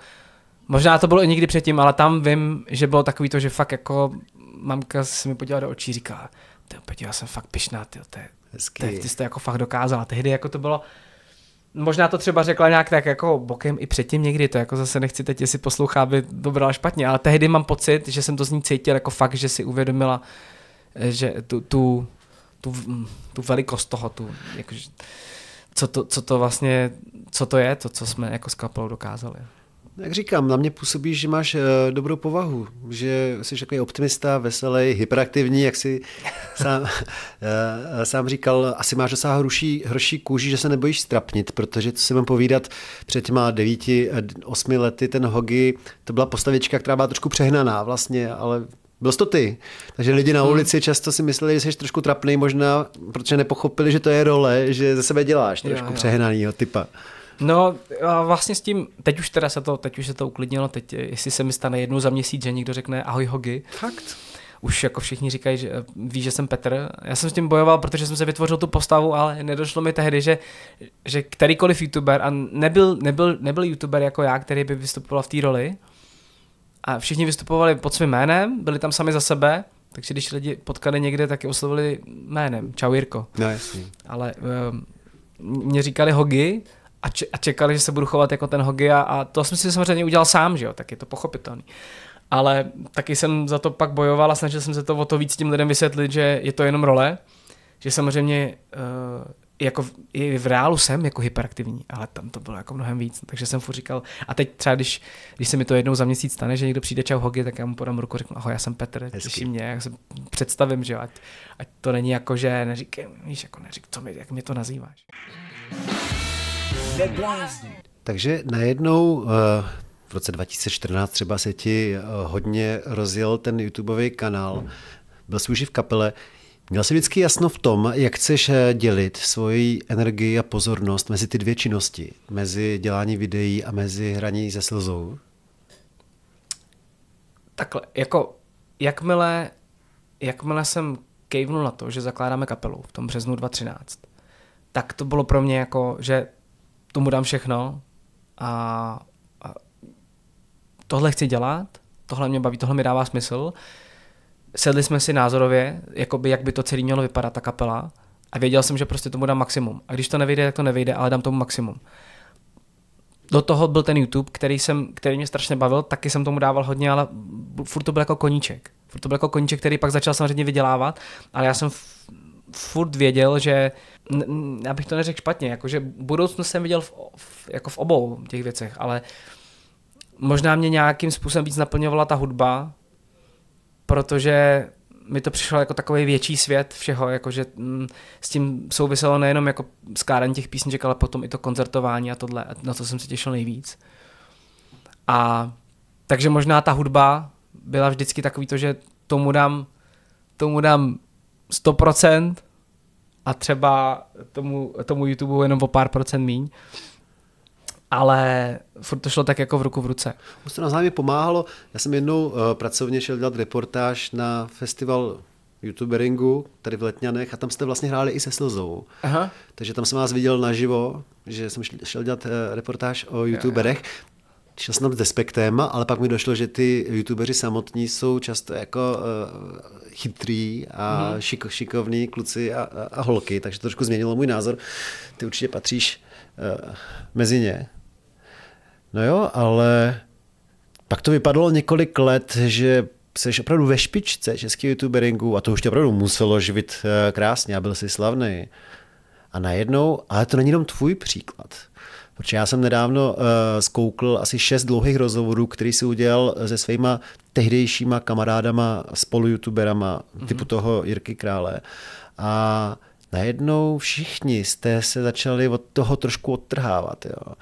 možná to bylo i někdy předtím, ale tam vím, že bylo takový to, že fakt jako mamka se mi podívala do očí, říká, ty já jsem fakt pišná, ty, ty, ty, ty jsi to jako fakt dokázala. Tehdy jako to bylo, možná to třeba řekla nějak tak jako bokem i předtím někdy, to jako zase nechci teď, jestli poslouchá, aby to brala špatně, ale tehdy mám pocit, že jsem to z ní cítil jako fakt, že si uvědomila, že tu, tu, tu, tu velikost toho, tu, jakože, co to, co to vlastně, co to je, to, co jsme jako s kapelou dokázali. Jak říkám, na mě působí, že máš uh, dobrou povahu, že jsi takový optimista, veselý, hyperaktivní, jak si <laughs> sám, uh, sám říkal, asi máš dosáh hruší, hroší kůži, že se nebojíš strapnit, protože to si mám povídat před těma devíti, eh, osmi lety, ten Hogi, to byla postavička, která byla trošku přehnaná vlastně, ale byl to ty. Takže lidi na hmm. ulici často si mysleli, že jsi trošku trapný možná, protože nepochopili, že to je role, že ze sebe děláš trošku přehnanýho typa. No a vlastně s tím, teď už teda se to, teď už se to uklidnilo, teď jestli se mi stane jednou za měsíc, že někdo řekne ahoj Hogi. Fakt? Už jako všichni říkají, že ví, že jsem Petr. Já jsem s tím bojoval, protože jsem se vytvořil tu postavu, ale nedošlo mi tehdy, že, že kterýkoliv youtuber, a nebyl, nebyl, nebyl youtuber jako já, který by vystupoval v té roli, a všichni vystupovali pod svým jménem, byli tam sami za sebe, takže když lidi potkali někde, tak je oslovili jménem. Čau Jirko. No jasný. Ale um, mě říkali Hogi a, če- a čekali, že se budu chovat jako ten Hogi a, to jsem si samozřejmě udělal sám, že jo, tak je to pochopitelný. Ale taky jsem za to pak bojoval a snažil jsem se to o to víc tím lidem vysvětlit, že je to jenom role, že samozřejmě uh, jako v, i v reálu jsem jako hyperaktivní, ale tam to bylo jako mnohem víc, takže jsem furt říkal, a teď třeba když, když se mi to jednou za měsíc stane, že někdo přijde čau hogi, tak já mu podám ruku, řeknu, ahoj, já jsem Petr, těší mě, já se představím, že jo, ať, ať to není jako, že neříkej, víš, jako neřík, co mi, jak mě to nazýváš. Takže najednou uh, v roce 2014 třeba se ti uh, hodně rozjel ten YouTubeový kanál, byl jsi už v kapele. Měl jsi vždycky jasno v tom, jak chceš eh, dělit svoji energii a pozornost mezi ty dvě činnosti, mezi dělání videí a mezi hraní se slzou? Takhle, jako jakmile, jakmile jsem kejvnul na to, že zakládáme kapelu v tom březnu 2013, tak to bylo pro mě jako, že tomu dám všechno a, a tohle chci dělat, tohle mě baví, tohle mi dává smysl. Sedli jsme si názorově, jakoby, jak by to celé mělo vypadat, ta kapela, a věděl jsem, že prostě tomu dám maximum. A když to nevyjde, tak to nevyjde, ale dám tomu maximum. Do toho byl ten YouTube, který, jsem, který mě strašně bavil, taky jsem tomu dával hodně, ale furt to byl jako koníček. Furt to byl jako koníček, který pak začal samozřejmě vydělávat, ale já jsem furt věděl, že abych to neřekl špatně, jakože budoucnost jsem viděl v, v, jako v obou těch věcech, ale možná mě nějakým způsobem víc naplňovala ta hudba, protože mi to přišlo jako takový větší svět všeho, jakože mm, s tím souviselo nejenom jako skládání těch písniček, ale potom i to koncertování a tohle, na to jsem se těšil nejvíc. A takže možná ta hudba byla vždycky takový to, že tomu dám, tomu dám 100% a třeba tomu, tomu YouTube jenom o pár procent míň. Ale furt to šlo tak jako v ruku v ruce. To nás pomáhalo. Já jsem jednou uh, pracovně šel dělat reportáž na festival youtuberingu tady v Letňanech a tam jste vlastně hráli i se slzou. Aha. Takže tam jsem vás viděl naživo, že jsem šel dělat uh, reportáž o youtuberech. Šel jsem tam s despektem, ale pak mi došlo, že ty youtubeři samotní jsou často jako uh, chytrý a mm. šiko, šikovní kluci a, a, a holky, takže to trošku změnilo můj názor. Ty určitě patříš uh, mezi ně. No jo, ale pak to vypadalo několik let, že jsi opravdu ve špičce českého youtuberingu a to už tě opravdu muselo živit uh, krásně a byl jsi slavný. A najednou, ale to není jenom tvůj příklad. Protože já jsem nedávno uh, zkoukl asi šest dlouhých rozhovorů, který si udělal se svýma tehdejšíma kamarádama, spolu youtuberama, mm-hmm. typu toho Jirky Krále. A najednou všichni jste se začali od toho trošku odtrhávat. Jo.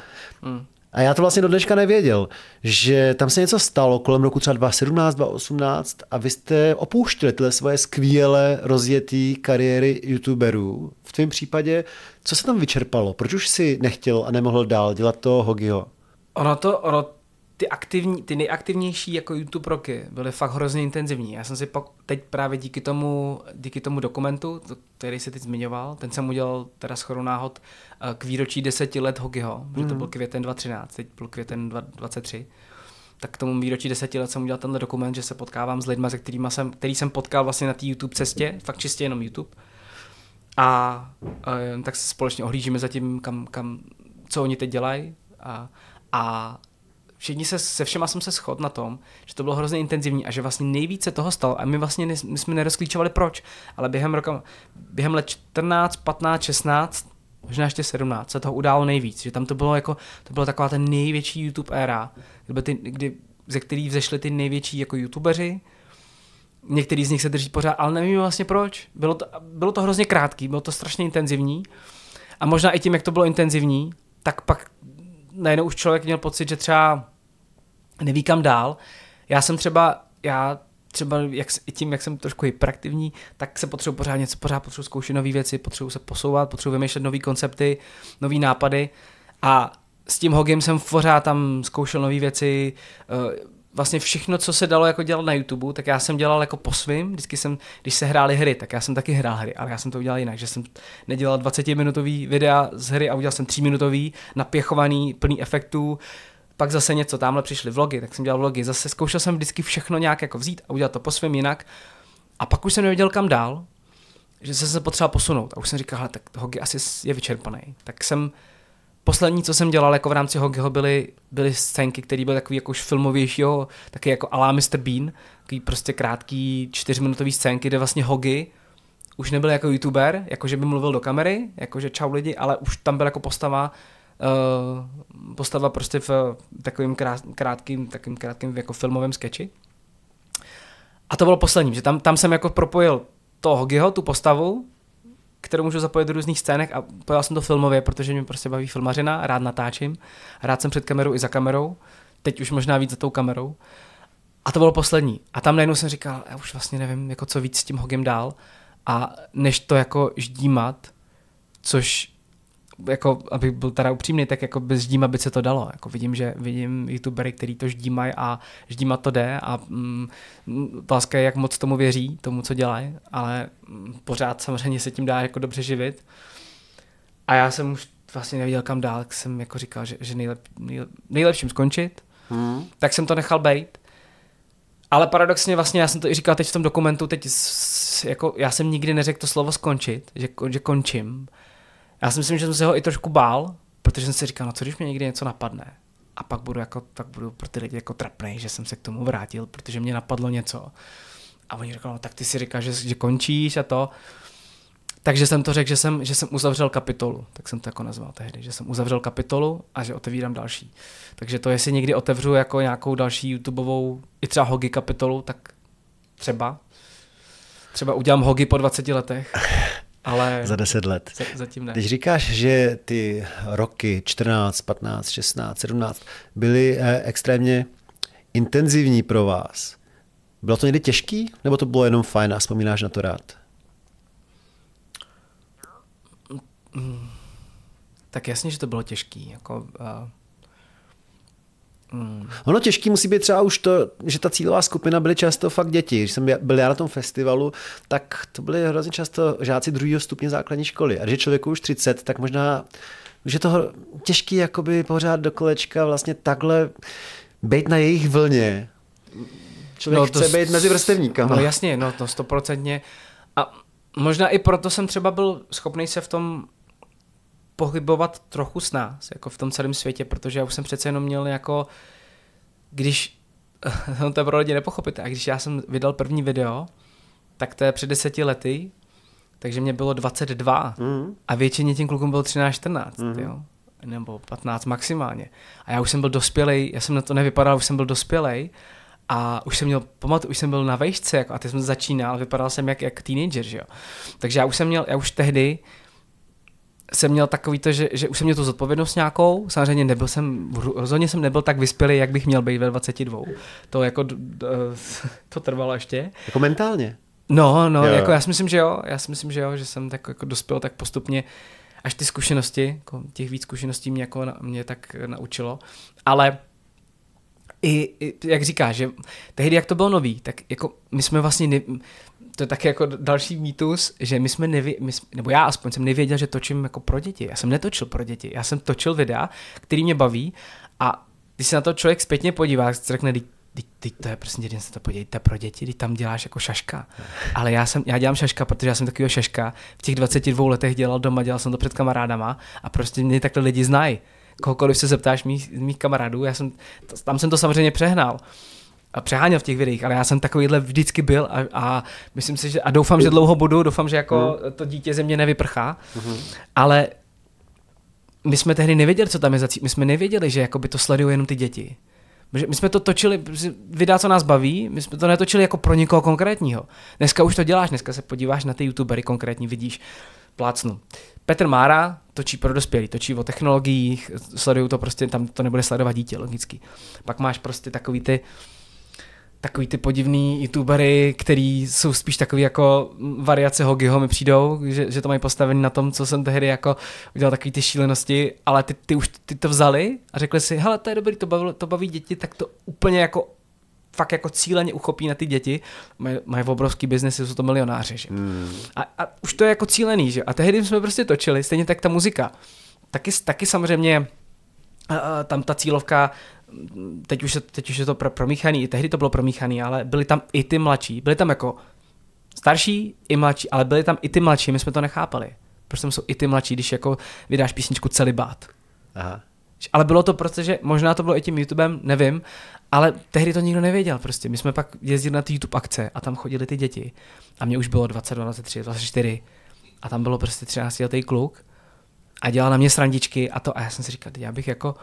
Mm. A já to vlastně do dneška nevěděl, že tam se něco stalo kolem roku třeba 2017, 2018 a vy jste opouštěli tyhle svoje skvěle rozjetý kariéry youtuberů. V tvém případě, co se tam vyčerpalo? Proč už si nechtěl a nemohl dál dělat to Hogiho? Ono to, ono ty, aktivní, ty nejaktivnější jako YouTube roky byly fakt hrozně intenzivní. Já jsem si pak, teď právě díky tomu, díky tomu dokumentu, který se teď zmiňoval, ten jsem udělal teda schodu náhod eh, k výročí deseti let Hogiho, mm. že to mhm. byl květen 2013, teď byl květen 2023 tak k tomu výročí deseti let jsem udělal tenhle dokument, že se potkávám s lidmi, se kterými jsem, který jsem potkal vlastně na té YouTube cestě, fakt čistě jenom YouTube. A, a eh, tak se společně ohlížíme za tím, kam, kam, co oni teď dělají. A, a všichni se, se všema jsem se shodl na tom, že to bylo hrozně intenzivní a že vlastně nejvíce toho stalo. A my vlastně ne, my jsme nerozklíčovali proč, ale během roka, během let 14, 15, 16, možná ještě 17 se toho událo nejvíc, že tam to bylo jako, to byla taková ten největší YouTube éra, kdy, ty, kdy, ze kterých vzešly ty největší jako youtubeři, některý z nich se drží pořád, ale nevím vlastně proč. Bylo to, bylo to hrozně krátký, bylo to strašně intenzivní. A možná i tím, jak to bylo intenzivní, tak pak najednou už člověk měl pocit, že třeba neví kam dál. Já jsem třeba, já třeba jak, tím, jak jsem trošku hyperaktivní, tak se potřebuji pořád něco, pořád potřebuji zkoušet nové věci, potřebuji se posouvat, potřebuji vymýšlet nové koncepty, nové nápady. A s tím Hogem jsem pořád tam zkoušel nové věci, eh, vlastně všechno, co se dalo jako dělat na YouTube, tak já jsem dělal jako po svým, vždycky jsem, když se hrály hry, tak já jsem taky hrál hry, ale já jsem to udělal jinak, že jsem nedělal 20-minutový videa z hry a udělal jsem 3-minutový, napěchovaný, plný efektů, pak zase něco, tamhle přišly vlogy, tak jsem dělal vlogy, zase zkoušel jsem vždycky všechno nějak jako vzít a udělat to po svém jinak. A pak už jsem nevěděl kam dál, že jsem se potřeboval posunout. A už jsem říkal, tak Hogi asi je vyčerpaný. Tak jsem, poslední, co jsem dělal jako v rámci Hogiho, byly, byly scénky, které byly takový jako už filmovějšího, taky jako alá Mr. Bean, takový prostě krátký čtyřminutový scénky, kde vlastně Hogi už nebyl jako youtuber, jakože by mluvil do kamery, jakože čau lidi, ale už tam byl jako postava, uh, postava prostě v takovým krátkým, takovým krátkým jako filmovém sketchi. A to bylo poslední, že tam, tam jsem jako propojil toho Hogiho, tu postavu, kterou můžu zapojit do různých scének a pojel jsem to filmově, protože mě prostě baví filmařina, rád natáčím, rád jsem před kamerou i za kamerou, teď už možná víc za tou kamerou. A to bylo poslední. A tam najednou jsem říkal, já už vlastně nevím, jako co víc s tím Hogem dál. A než to jako ždímat, což jako, abych byl teda upřímný, tak jako bez ždíma by se to dalo. Jako vidím, že vidím youtubery, který to ždímají a ždímat to jde a mm, je, jak moc tomu věří, tomu, co dělají, ale mm, pořád samozřejmě se tím dá jako dobře živit. A já jsem už vlastně nevěděl kam dál, tak jsem jako říkal, že, že nejlep, nejlep, nejlepším skončit, hmm. tak jsem to nechal bejt. Ale paradoxně vlastně, já jsem to i říkal teď v tom dokumentu, teď jako, já jsem nikdy neřekl to slovo skončit, že, že končím, já si myslím, že jsem se ho i trošku bál, protože jsem si říkal, no co když mě někdy něco napadne? A pak budu, jako, tak budu pro ty lidi jako trapnej, že jsem se k tomu vrátil, protože mě napadlo něco. A oni řekli, no tak ty si říkáš, že, že končíš a to. Takže jsem to řekl, že jsem, že jsem uzavřel kapitolu, tak jsem to jako nazval tehdy, že jsem uzavřel kapitolu a že otevírám další. Takže to, jestli někdy otevřu jako nějakou další YouTubeovou, i třeba Hogi kapitolu, tak třeba. Třeba udělám Hogi po 20 letech. Ale za 10 let. Zatím ne. Když říkáš, že ty roky 14, 15, 16, 17 byly eh, extrémně intenzivní pro vás, bylo to někdy těžký, nebo to bylo jenom fajn a vzpomínáš na to rád? Tak jasně, že to bylo těžký. Jako, uh, Hmm. Ono těžký musí být třeba už to, že ta cílová skupina byly často fakt děti. Když jsem byl já na tom festivalu, tak to byly hrozně často žáci druhého stupně základní školy. A když je člověku už 30, tak možná Už je to těžký jakoby pořád do kolečka vlastně takhle být na jejich vlně. Člověk no, to chce být mezi vrstevníkama. No jasně, no to stoprocentně. A možná i proto jsem třeba byl schopný se v tom pohybovat trochu s nás, jako v tom celém světě, protože já už jsem přece jenom měl jako, když, <laughs> no to je pro lidi nepochopit, a když já jsem vydal první video, tak to je před deseti lety, takže mě bylo 22 mm. a většině tím klukům bylo 13-14, mm. jo? nebo 15 maximálně. A já už jsem byl dospělej, já jsem na to nevypadal, už jsem byl dospělej a už jsem měl, pamatuju, už jsem byl na vejšce, jako, a teď jsem začínal, vypadal jsem jak, jak teenager, že jo. Takže já už jsem měl, já už tehdy jsem měl takový to, že, že už jsem měl tu zodpovědnost nějakou, samozřejmě nebyl jsem, rozhodně jsem nebyl tak vyspělý, jak bych měl být ve 22. To jako, <laughs> to trvalo ještě. Jako mentálně? No, no, jo. jako já si myslím, že jo, já si myslím, že jo, že jsem tak jako dospěl tak postupně, až ty zkušenosti, jako těch víc zkušeností mě, jako mě tak naučilo, ale i, i, jak říkáš, že tehdy, jak to bylo nový, tak jako my jsme vlastně, ne, to je taky jako další mýtus, že my jsme nevěděli, nebo já aspoň jsem nevěděl, že točím jako pro děti. Já jsem netočil pro děti, já jsem točil videa, který mě baví a když se na to člověk zpětně podívá, tak řekne, Teď, teď to je prostě, jen se to podívejte pro děti, teď tam děláš jako šaška. Ale já, jsem, já dělám šaška, protože já jsem takového šaška v těch 22 letech dělal doma, dělal jsem to před kamarádama a prostě mě takhle lidi znají. Kohokoliv se zeptáš mých, mých kamarádů, já jsem, tam jsem to samozřejmě přehnal přeháněl v těch videích, ale já jsem takovýhle vždycky byl a, a myslím si, že a doufám, že dlouho budu, doufám, že jako mm. to dítě ze mě nevyprchá, mm. ale my jsme tehdy nevěděli, co tam je za cíl. My jsme nevěděli, že jako by to sledují jenom ty děti. My jsme to točili, videa, co nás baví, my jsme to netočili jako pro někoho konkrétního. Dneska už to děláš, dneska se podíváš na ty youtubery konkrétní, vidíš, plácnu. Petr Mára točí pro dospělí, točí o technologiích, sledují to prostě, tam to nebude sledovat dítě, logicky. Pak máš prostě takový ty, takový ty podivný youtubery, který jsou spíš takový jako variace Hogiho mi přijdou, že, že to mají postavený na tom, co jsem tehdy jako udělal takový ty šílenosti, ale ty, ty už ty to vzali a řekli si, hele, to je dobrý, to baví, to baví děti, tak to úplně jako fakt jako cíleně uchopí na ty děti, mají, mají obrovský biznes, jsou to milionáři, že? Hmm. A, a, už to je jako cílený, že? A tehdy jsme prostě točili, stejně tak ta muzika. Taky, taky samozřejmě tam ta cílovka teď už, je, teď už je to pro, promíchaný, i tehdy to bylo promíchaný, ale byli tam i ty mladší, byli tam jako starší i mladší, ale byli tam i ty mladší, my jsme to nechápali. Proč tam jsou i ty mladší, když jako vydáš písničku Celibát. Aha. Ale bylo to protože, možná to bylo i tím YouTubem, nevím, ale tehdy to nikdo nevěděl prostě. My jsme pak jezdili na ty YouTube akce a tam chodili ty děti. A mě už bylo 22, 23, 24 a tam bylo prostě 13 letý kluk a dělal na mě srandičky a to a já jsem si říkal, já bych jako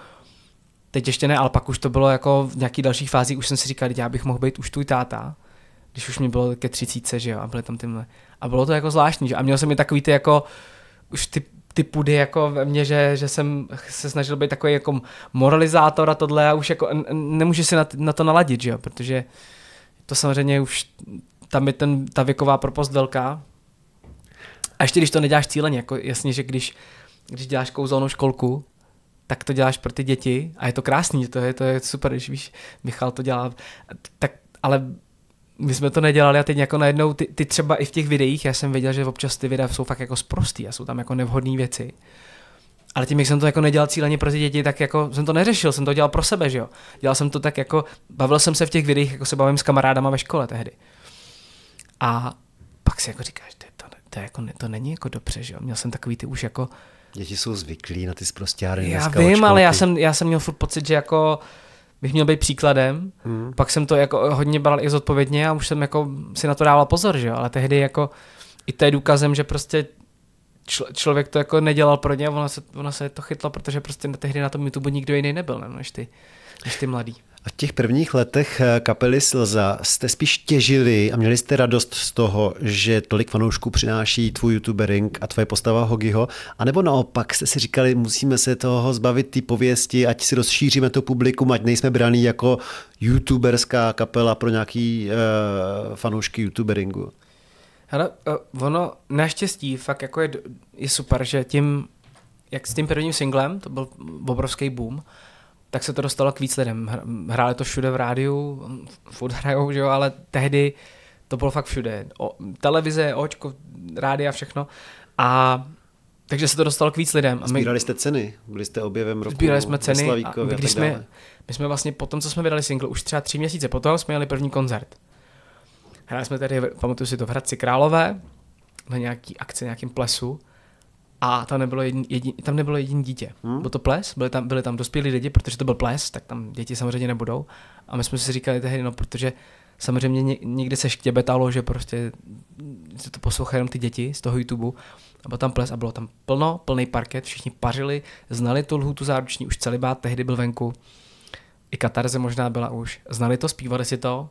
Teď ještě ne, ale pak už to bylo jako v nějaký dalších fázích, už jsem si říkal, já bych mohl být už tvůj táta, když už mi bylo ke třicíce, že jo, a byly tam tyhle. A bylo to jako zvláštní, že? A měl jsem i takový ty jako, už ty, ty pudy jako ve mně, že, že jsem se snažil být takový jako moralizátor a tohle a už jako nemůžu si na, na to naladit, že jo, protože to samozřejmě už tam je ten, ta věková propost velká. A ještě když to neděláš cíleně, jako jasně, že když, když děláš kouzelnou školku, tak to děláš pro ty děti a je to krásný, to je, to je super, když víš, Michal to dělá, tak, ale my jsme to nedělali a teď jako najednou ty, ty třeba i v těch videích, já jsem věděl, že občas ty videa jsou fakt jako sprostý a jsou tam jako nevhodné věci. Ale tím, jak jsem to jako nedělal cíleně pro ty děti, tak jako jsem to neřešil, jsem to dělal pro sebe, že jo. Dělal jsem to tak jako, bavil jsem se v těch videích, jako se bavím s kamarádama ve škole tehdy. A pak si jako říkáš, to, to, to, jako, to není jako dobře, že jo. Měl jsem takový ty už jako, Děti jsou zvyklí na ty zprostěry. Já vím, ale já jsem, já jsem měl furt pocit, že jako bych měl být příkladem, hmm. pak jsem to jako hodně bral i zodpovědně a už jsem jako si na to dával pozor, že jo, ale tehdy jako i to je důkazem, že prostě čl- člověk to jako nedělal pro ně a ono se, ono se to chytlo, protože prostě tehdy na tom YouTube nikdo jiný nebyl, ne, než ty, než ty mladý. A v těch prvních letech eh, kapely Slza jste spíš těžili a měli jste radost z toho, že tolik fanoušků přináší tvůj youtubering a tvoje postava Hogiho, anebo naopak jste si říkali, musíme se toho zbavit ty pověsti, ať si rozšíříme to publikum, ať nejsme braný jako youtuberská kapela pro nějaký uh, fanoušky youtuberingu. Hele, uh, ono naštěstí fakt jako je, je super, že tím, jak s tím prvním singlem, to byl obrovský boom, tak se to dostalo k víc lidem. Hráli to všude v rádiu, furt hrajou, že jo, ale tehdy to bylo fakt všude. O, televize, očko, rádia, všechno. A takže se to dostalo k víc lidem. A my... Sbírali jste ceny? Byli jste objevem roku? Sbírali jsme ceny a, a když jsme, my jsme vlastně po tom, co jsme vydali single, už třeba tři měsíce potom jsme měli první koncert. Hráli jsme tady, pamatuju si to, v Hradci Králové, na nějaký akci, nějakým plesu a tam nebylo jedin, jedin, tam nebylo jediný dítě. Hmm? Byl to ples, byli tam, byli tam dospělí lidi, protože to byl ples, tak tam děti samozřejmě nebudou. A my jsme si říkali tehdy, no protože samozřejmě někdy se štěbetalo, že prostě se to poslouchají jenom ty děti z toho YouTube. A byl tam ples a bylo tam plno, plný parket, všichni pařili, znali tu lhutu záruční, už celý bát tehdy byl venku. I katarze možná byla už. Znali to, zpívali si to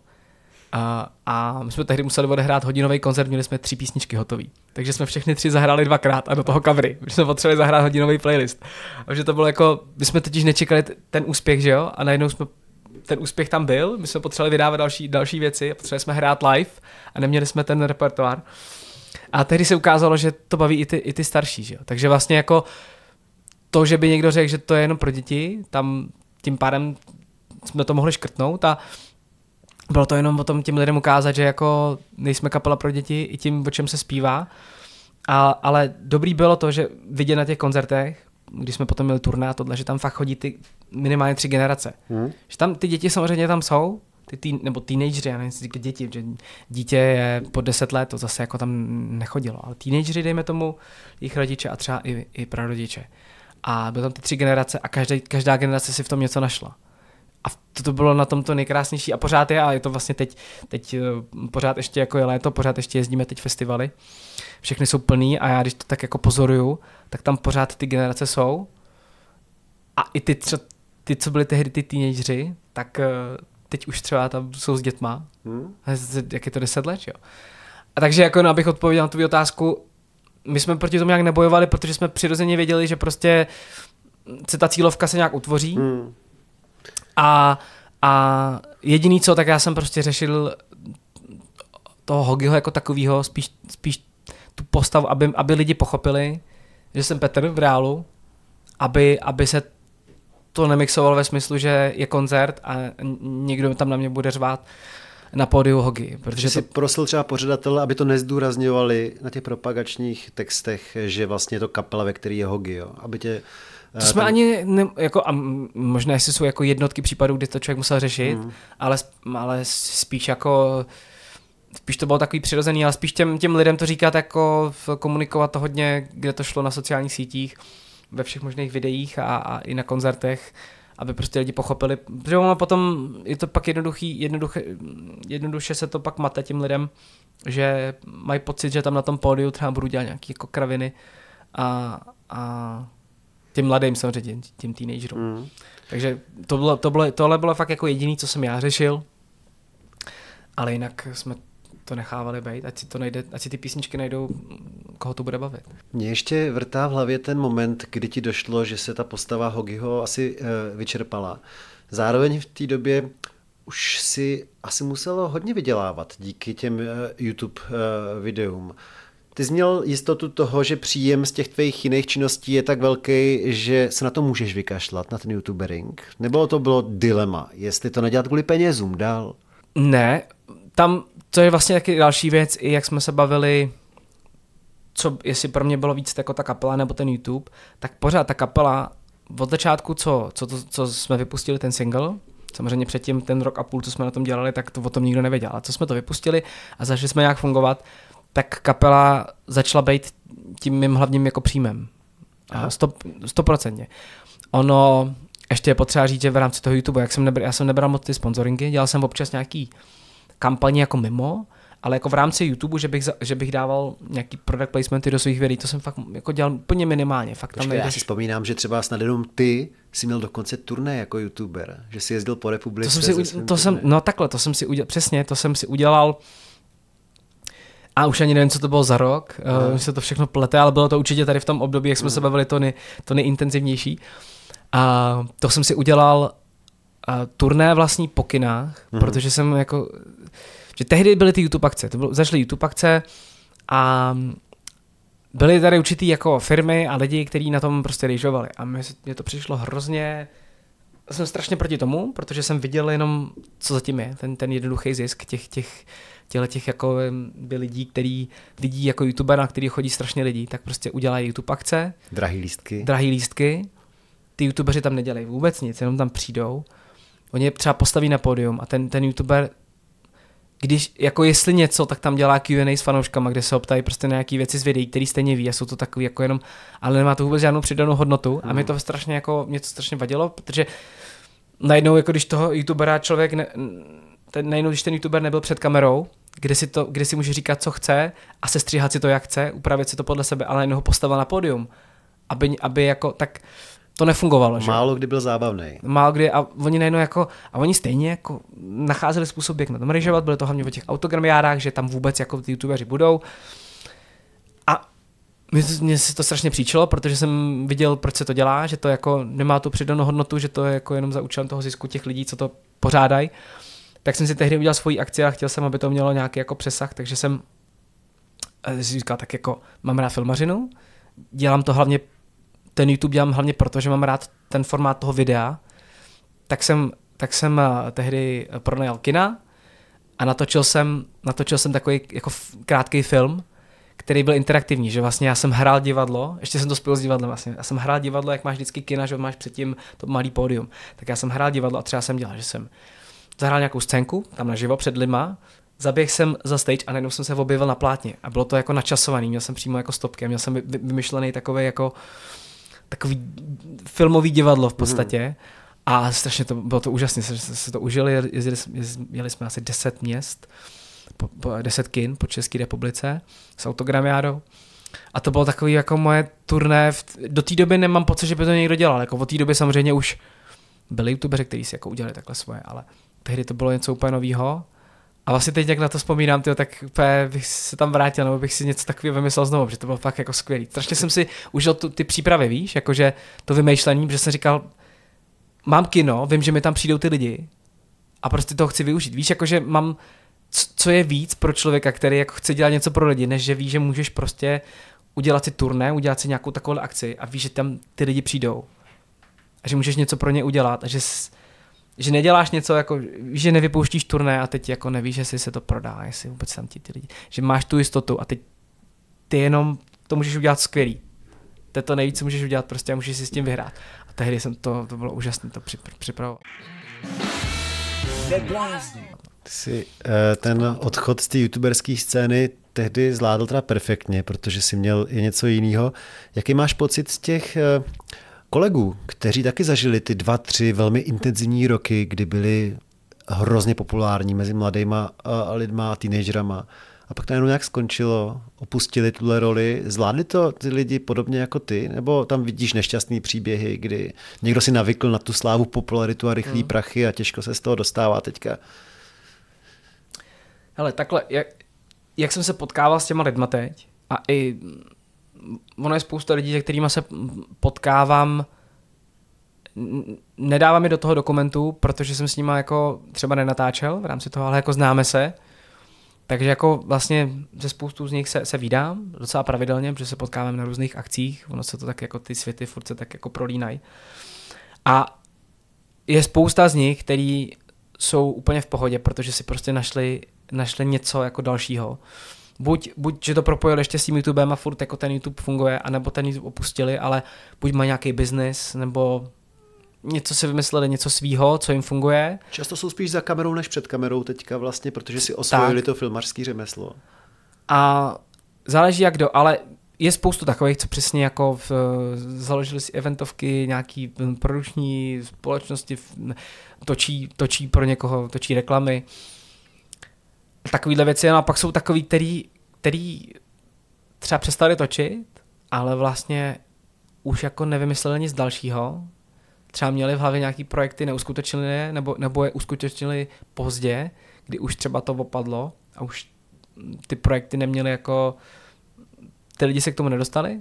a, a my jsme tehdy museli odehrát hodinový koncert, měli jsme tři písničky hotové. Takže jsme všechny tři zahráli dvakrát a do toho covery, <laughs> protože jsme potřebovali zahrát hodinový playlist. A že to bylo jako, my jsme totiž nečekali ten úspěch, že jo? A najednou jsme ten úspěch tam byl, my jsme potřebovali vydávat další, další věci, potřebovali jsme hrát live a neměli jsme ten repertoár. A tehdy se ukázalo, že to baví i ty, i ty starší, že jo? Takže vlastně jako to, že by někdo řekl, že to je jenom pro děti, tam tím pádem jsme to mohli škrtnout a bylo to jenom o tom těm lidem ukázat, že jako nejsme kapela pro děti i tím, o čem se zpívá. A, ale dobrý bylo to, že vidět na těch koncertech, když jsme potom měli turné a tohle, že tam fakt chodí ty minimálně tři generace. Hmm. Že tam ty děti samozřejmě tam jsou, ty tý, nebo teenageři, já nevím, jestli děti, že dítě je po 10 let, to zase jako tam nechodilo, ale teenageři, dejme tomu, jejich rodiče a třeba i, i prarodiče. A byly tam ty tři generace a každá, každá generace si v tom něco našla. To, to bylo na tom to nejkrásnější a pořád je, a je to vlastně teď, teď eh, pořád ještě jako je léto, pořád ještě jezdíme teď festivaly, všechny jsou plný a já když to tak jako pozoruju, tak tam pořád ty generace jsou. A i ty, třeba, ty co byly tehdy ty teenageři, tak eh, teď už třeba tam jsou s dětma, hmm. jak je to deset let, jo. A takže jako, no, abych odpověděl na tu otázku, my jsme proti tomu nějak nebojovali, protože jsme přirozeně věděli, že prostě se ta cílovka se nějak utvoří, hmm a, a jediný co, tak já jsem prostě řešil toho Hogiho jako takového, spíš, spíš tu postavu, aby, aby lidi pochopili, že jsem Petr v reálu, aby, aby se to nemixovalo ve smyslu, že je koncert a někdo tam na mě bude řvát na pódiu Hogi. Protože to... prosil třeba pořadatel, aby to nezdůrazňovali na těch propagačních textech, že vlastně je to kapela, ve který je Hogi, jo? aby tě to jsme tam... ani, ne, jako, a možná jestli jsou jako jednotky případů, kdy to člověk musel řešit, mm. ale, ale spíš jako spíš to bylo takový přirozený, ale spíš těm, těm lidem to říkat jako komunikovat to hodně, kde to šlo na sociálních sítích, ve všech možných videích a, a i na koncertech, aby prostě lidi pochopili, protože ono potom je to pak jednoduchý, jednoduché, jednoduše se to pak mate těm lidem, že mají pocit, že tam na tom pódiu třeba budu dělat nějaké jako kraviny a, a těm mladým samozřejmě, těm teenagerům. Mm. Takže to bylo, to bylo, tohle bylo fakt jako jediný, co jsem já řešil, ale jinak jsme to nechávali být, ať si, to najde, ať si ty písničky najdou, koho to bude bavit. Mně ještě vrtá v hlavě ten moment, kdy ti došlo, že se ta postava Hogiho asi uh, vyčerpala. Zároveň v té době už si asi muselo hodně vydělávat díky těm uh, YouTube uh, videům. Ty jsi měl jistotu toho, že příjem z těch tvých jiných činností je tak velký, že se na to můžeš vykašlat, na ten youtubering? Nebo to bylo dilema, jestli to nedělat kvůli penězům dál? Ne, tam to je vlastně taky další věc, i jak jsme se bavili, co, jestli pro mě bylo víc jako ta kapela nebo ten YouTube, tak pořád ta kapela od začátku, co, co, to, co jsme vypustili ten single, samozřejmě předtím ten rok a půl, co jsme na tom dělali, tak to o tom nikdo nevěděl. A co jsme to vypustili a začali jsme nějak fungovat, tak kapela začala být tím mým hlavním jako příjmem. Stoprocentně. Ono, ještě je potřeba říct, že v rámci toho YouTube, jak jsem nebral, já jsem nebral moc ty sponsoringy, dělal jsem občas nějaký kampaně jako mimo, ale jako v rámci YouTube, že bych, že bych dával nějaký product placementy do svých videí, to jsem fakt jako dělal úplně minimálně. Fakt Počkej, tam já si vzpomínám, že třeba snad jenom ty si měl dokonce turné jako youtuber, že si jezdil po republice. To jsem si, to jsem, no takhle, to jsem si udělal, přesně, to jsem si udělal a už ani nevím, co to bylo za rok, uh, se to všechno plete, ale bylo to určitě tady v tom období, jak jsme mm. se bavili, to, nej, to nejintenzivnější. A to jsem si udělal uh, turné vlastní po kinách, mm. protože jsem jako, že tehdy byly ty YouTube akce, to bylo, začaly YouTube akce a byly tady určitý jako firmy a lidi, kteří na tom prostě rejžovali a mně to přišlo hrozně jsem strašně proti tomu, protože jsem viděl jenom, co zatím je, ten, ten jednoduchý zisk těch, těch, těle těch jako by lidí, který vidí jako youtuber, na který chodí strašně lidí, tak prostě udělají YouTube akce. Drahý lístky. Drahý lístky. Ty youtubeři tam nedělají vůbec nic, jenom tam přijdou. Oni je třeba postaví na pódium a ten, ten youtuber když, jako jestli něco, tak tam dělá Q&A s fanouškama, kde se optají prostě na nějaké věci z videí, které stejně ví a jsou to takový jako jenom, ale nemá to vůbec žádnou přidanou hodnotu a mě to strašně jako, mě to strašně vadilo, protože najednou, jako když toho youtubera člověk, ne, ten, najednou, když ten youtuber nebyl před kamerou, kde si, to, kde si může říkat, co chce a sestříhat si to, jak chce, upravit si to podle sebe, ale najednou ho postavil na pódium, aby, aby jako, tak to nefungovalo. Málo že? kdy byl zábavný. Málo kdy a oni najednou jako, a oni stejně jako nacházeli způsob, jak na tom režovat, bylo to hlavně o těch autogramiádách, že tam vůbec jako ty youtubeři budou. A mě, mě se to strašně příčilo, protože jsem viděl, proč se to dělá, že to jako nemá tu přidanou hodnotu, že to je jako jenom za účelem toho zisku těch lidí, co to pořádají. Tak jsem si tehdy udělal svoji akci a chtěl jsem, aby to mělo nějaký jako přesah, takže jsem eh, si říkal, tak jako mám rád filmařinu, dělám to hlavně ten YouTube dělám hlavně proto, že mám rád ten formát toho videa, tak jsem, tak jsem eh, tehdy pronajal kina a natočil jsem, natočil jsem takový jako krátký film, který byl interaktivní, že vlastně já jsem hrál divadlo, ještě jsem to spojil s divadlem vlastně, já jsem hrál divadlo, jak máš vždycky kina, že máš předtím to malý pódium, tak já jsem hrál divadlo a třeba jsem dělal, že jsem zahrál nějakou scénku, tam naživo před lima, zaběh jsem za stage a najednou jsem se objevil na plátně a bylo to jako načasovaný, měl jsem přímo jako stopky, měl jsem vymyšlený takový jako takový filmový divadlo v podstatě. Mm. A strašně to bylo to úžasné, že jsme se to užili, jezdili, jeli jsme asi 10 měst, po, po 10 kin po České republice s autogramiádou. A to bylo takový jako moje turné. V, do té doby nemám pocit, že by to někdo dělal. Jako od té doby samozřejmě už byli youtubeři, kteří si jako udělali takhle svoje, ale tehdy to bylo něco úplně nového. A vlastně teď, jak na to vzpomínám, tyjo, tak úplně bych se tam vrátil, nebo bych si něco takového vymyslel znovu, protože to bylo fakt jako skvělý. Strašně jsem si užil tu, ty přípravy, víš, jakože to vymýšlení, protože jsem říkal, mám kino, vím, že mi tam přijdou ty lidi a prostě toho chci využít. Víš, jakože mám, co je víc pro člověka, který jako chce dělat něco pro lidi, než že ví, že můžeš prostě udělat si turné, udělat si nějakou takovou akci a víš, že tam ty lidi přijdou. A že můžeš něco pro ně udělat a že že neděláš něco, jako, že nevypouštíš turné a teď jako nevíš, jestli se to prodá, jestli vůbec tam ti ty lidi, že máš tu jistotu a teď ty jenom to můžeš udělat skvělý. To je to nejvíc, co můžeš udělat prostě a můžeš si s tím vyhrát. A tehdy jsem to, to bylo úžasné to připravoval. Ty jsi uh, ten odchod z té youtuberské scény tehdy zvládl teda perfektně, protože jsi měl i něco jiného. Jaký máš pocit z těch uh, kolegů, kteří taky zažili ty dva, tři velmi intenzivní roky, kdy byli hrozně populární mezi mladýma lidma a teenagerama. A pak to jenom nějak skončilo, opustili tuhle roli, zvládli to ty lidi podobně jako ty, nebo tam vidíš nešťastný příběhy, kdy někdo si navykl na tu slávu, popularitu a rychlý hmm. prachy a těžko se z toho dostává teďka. Hele, takhle, jak, jak jsem se potkával s těma lidma teď a i ono je spousta lidí, se kterými se potkávám, nedávám je do toho dokumentu, protože jsem s nimi jako třeba nenatáčel v rámci toho, ale jako známe se. Takže jako vlastně ze spoustu z nich se, se vídám docela pravidelně, protože se potkávám na různých akcích, ono se to tak jako ty světy furt se tak jako prolínají. A je spousta z nich, který jsou úplně v pohodě, protože si prostě našli, našli něco jako dalšího buď, buď že to propojili ještě s tím YouTubem a furt jako ten YouTube funguje, anebo ten YouTube opustili, ale buď mají nějaký biznis, nebo něco si vymysleli, něco svýho, co jim funguje. Často jsou spíš za kamerou než před kamerou teďka vlastně, protože si osvojili tak. to filmařský řemeslo. A záleží jak do, ale je spoustu takových, co přesně jako v, založili si eventovky, nějaký produkční společnosti, točí, točí pro někoho, točí reklamy takovýhle věci, no a pak jsou takový, který, který třeba přestali točit, ale vlastně už jako nevymysleli nic dalšího. Třeba měli v hlavě nějaký projekty, neuskutečnili je, nebo, nebo je uskutečnili pozdě, kdy už třeba to opadlo a už ty projekty neměly jako, ty lidi se k tomu nedostali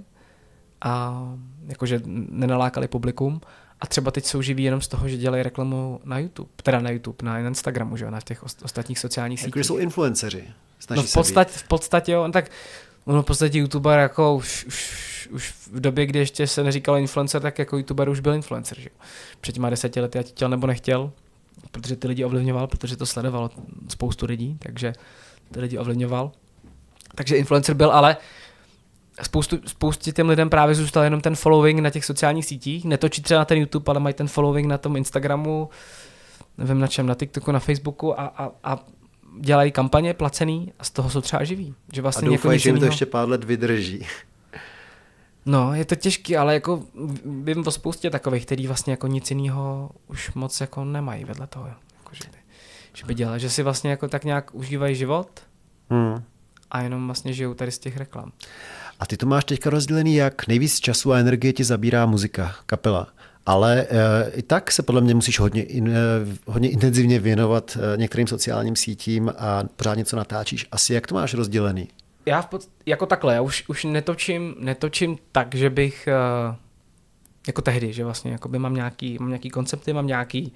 a jakože nenalákali publikum a třeba teď jsou živí jenom z toho, že dělají reklamu na YouTube, teda na YouTube, na Instagramu, že jo, na těch ostatních sociálních sítích. Jako jsou influenceři. No v podstatě, v podstatě jo, no tak ono v podstatě youtuber jako už, už, už v době, kdy ještě se neříkalo influencer, tak jako youtuber už byl influencer, že Před těma deseti lety, ať chtěl nebo nechtěl, protože ty lidi ovlivňoval, protože to sledovalo spoustu lidí, takže ty lidi ovlivňoval. Takže influencer byl, ale spoustu, spoustě těm lidem právě zůstal jenom ten following na těch sociálních sítích. Netočí třeba na ten YouTube, ale mají ten following na tom Instagramu, nevím na čem, na TikToku, na Facebooku a, a, a dělají kampaně placený a z toho jsou třeba živí. Že vlastně a doufaj, že mi to ještě pár let vydrží. No, je to těžký, ale jako vím o spoustě takových, který vlastně jako nic jiného už moc jako nemají vedle toho. Jako, že, by, že by dělali, že si vlastně jako tak nějak užívají život hmm. a jenom vlastně žijou tady z těch reklam. A ty to máš teďka rozdělený, jak nejvíc času a energie ti zabírá muzika, kapela. Ale e, i tak se podle mě musíš hodně, in, e, hodně intenzivně věnovat e, některým sociálním sítím a pořád něco natáčíš. Asi jak to máš rozdělený? Já v pod, jako takhle, já už, už netočím, netočím tak, že bych jako tehdy, že vlastně by mám nějaký, mám nějaký koncepty, mám nějaký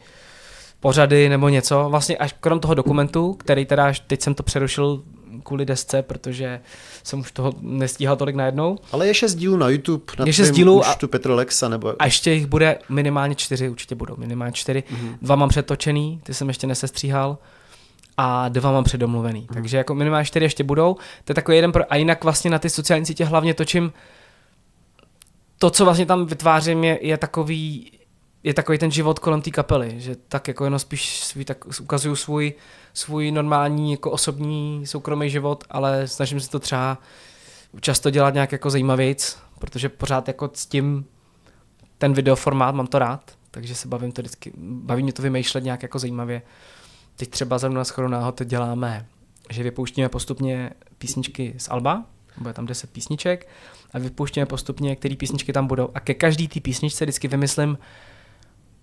pořady nebo něco. Vlastně až krom toho dokumentu, který teda teď jsem to přerušil kvůli desce, protože jsem už toho nestíhal tolik najednou. Ale je šest dílů na YouTube, na je šest dílů a, Petro Lexa, nebo... A ještě jich bude minimálně čtyři, určitě budou, minimálně čtyři. Mm-hmm. Dva mám přetočený, ty jsem ještě nesestříhal a dva mám předomluvený. Mm. Takže jako minimálně čtyři ještě budou. To je takový jeden pro... A jinak vlastně na ty sociální sítě hlavně točím to, co vlastně tam vytvářím, je, je takový je takový ten život kolem té kapely, že tak jako jenom spíš svůj, tak ukazuju svůj, svůj normální jako osobní soukromý život, ale snažím se to třeba často dělat nějak jako zajímavějc, protože pořád jako s tím ten videoformát mám to rád, takže se bavím to vždycky, baví mě to vymýšlet nějak jako zajímavě. Teď třeba zrovna na schodu náhod děláme, že vypouštíme postupně písničky z Alba, bude tam 10 písniček a vypouštíme postupně, které písničky tam budou. A ke každý té písničce vždycky vymyslím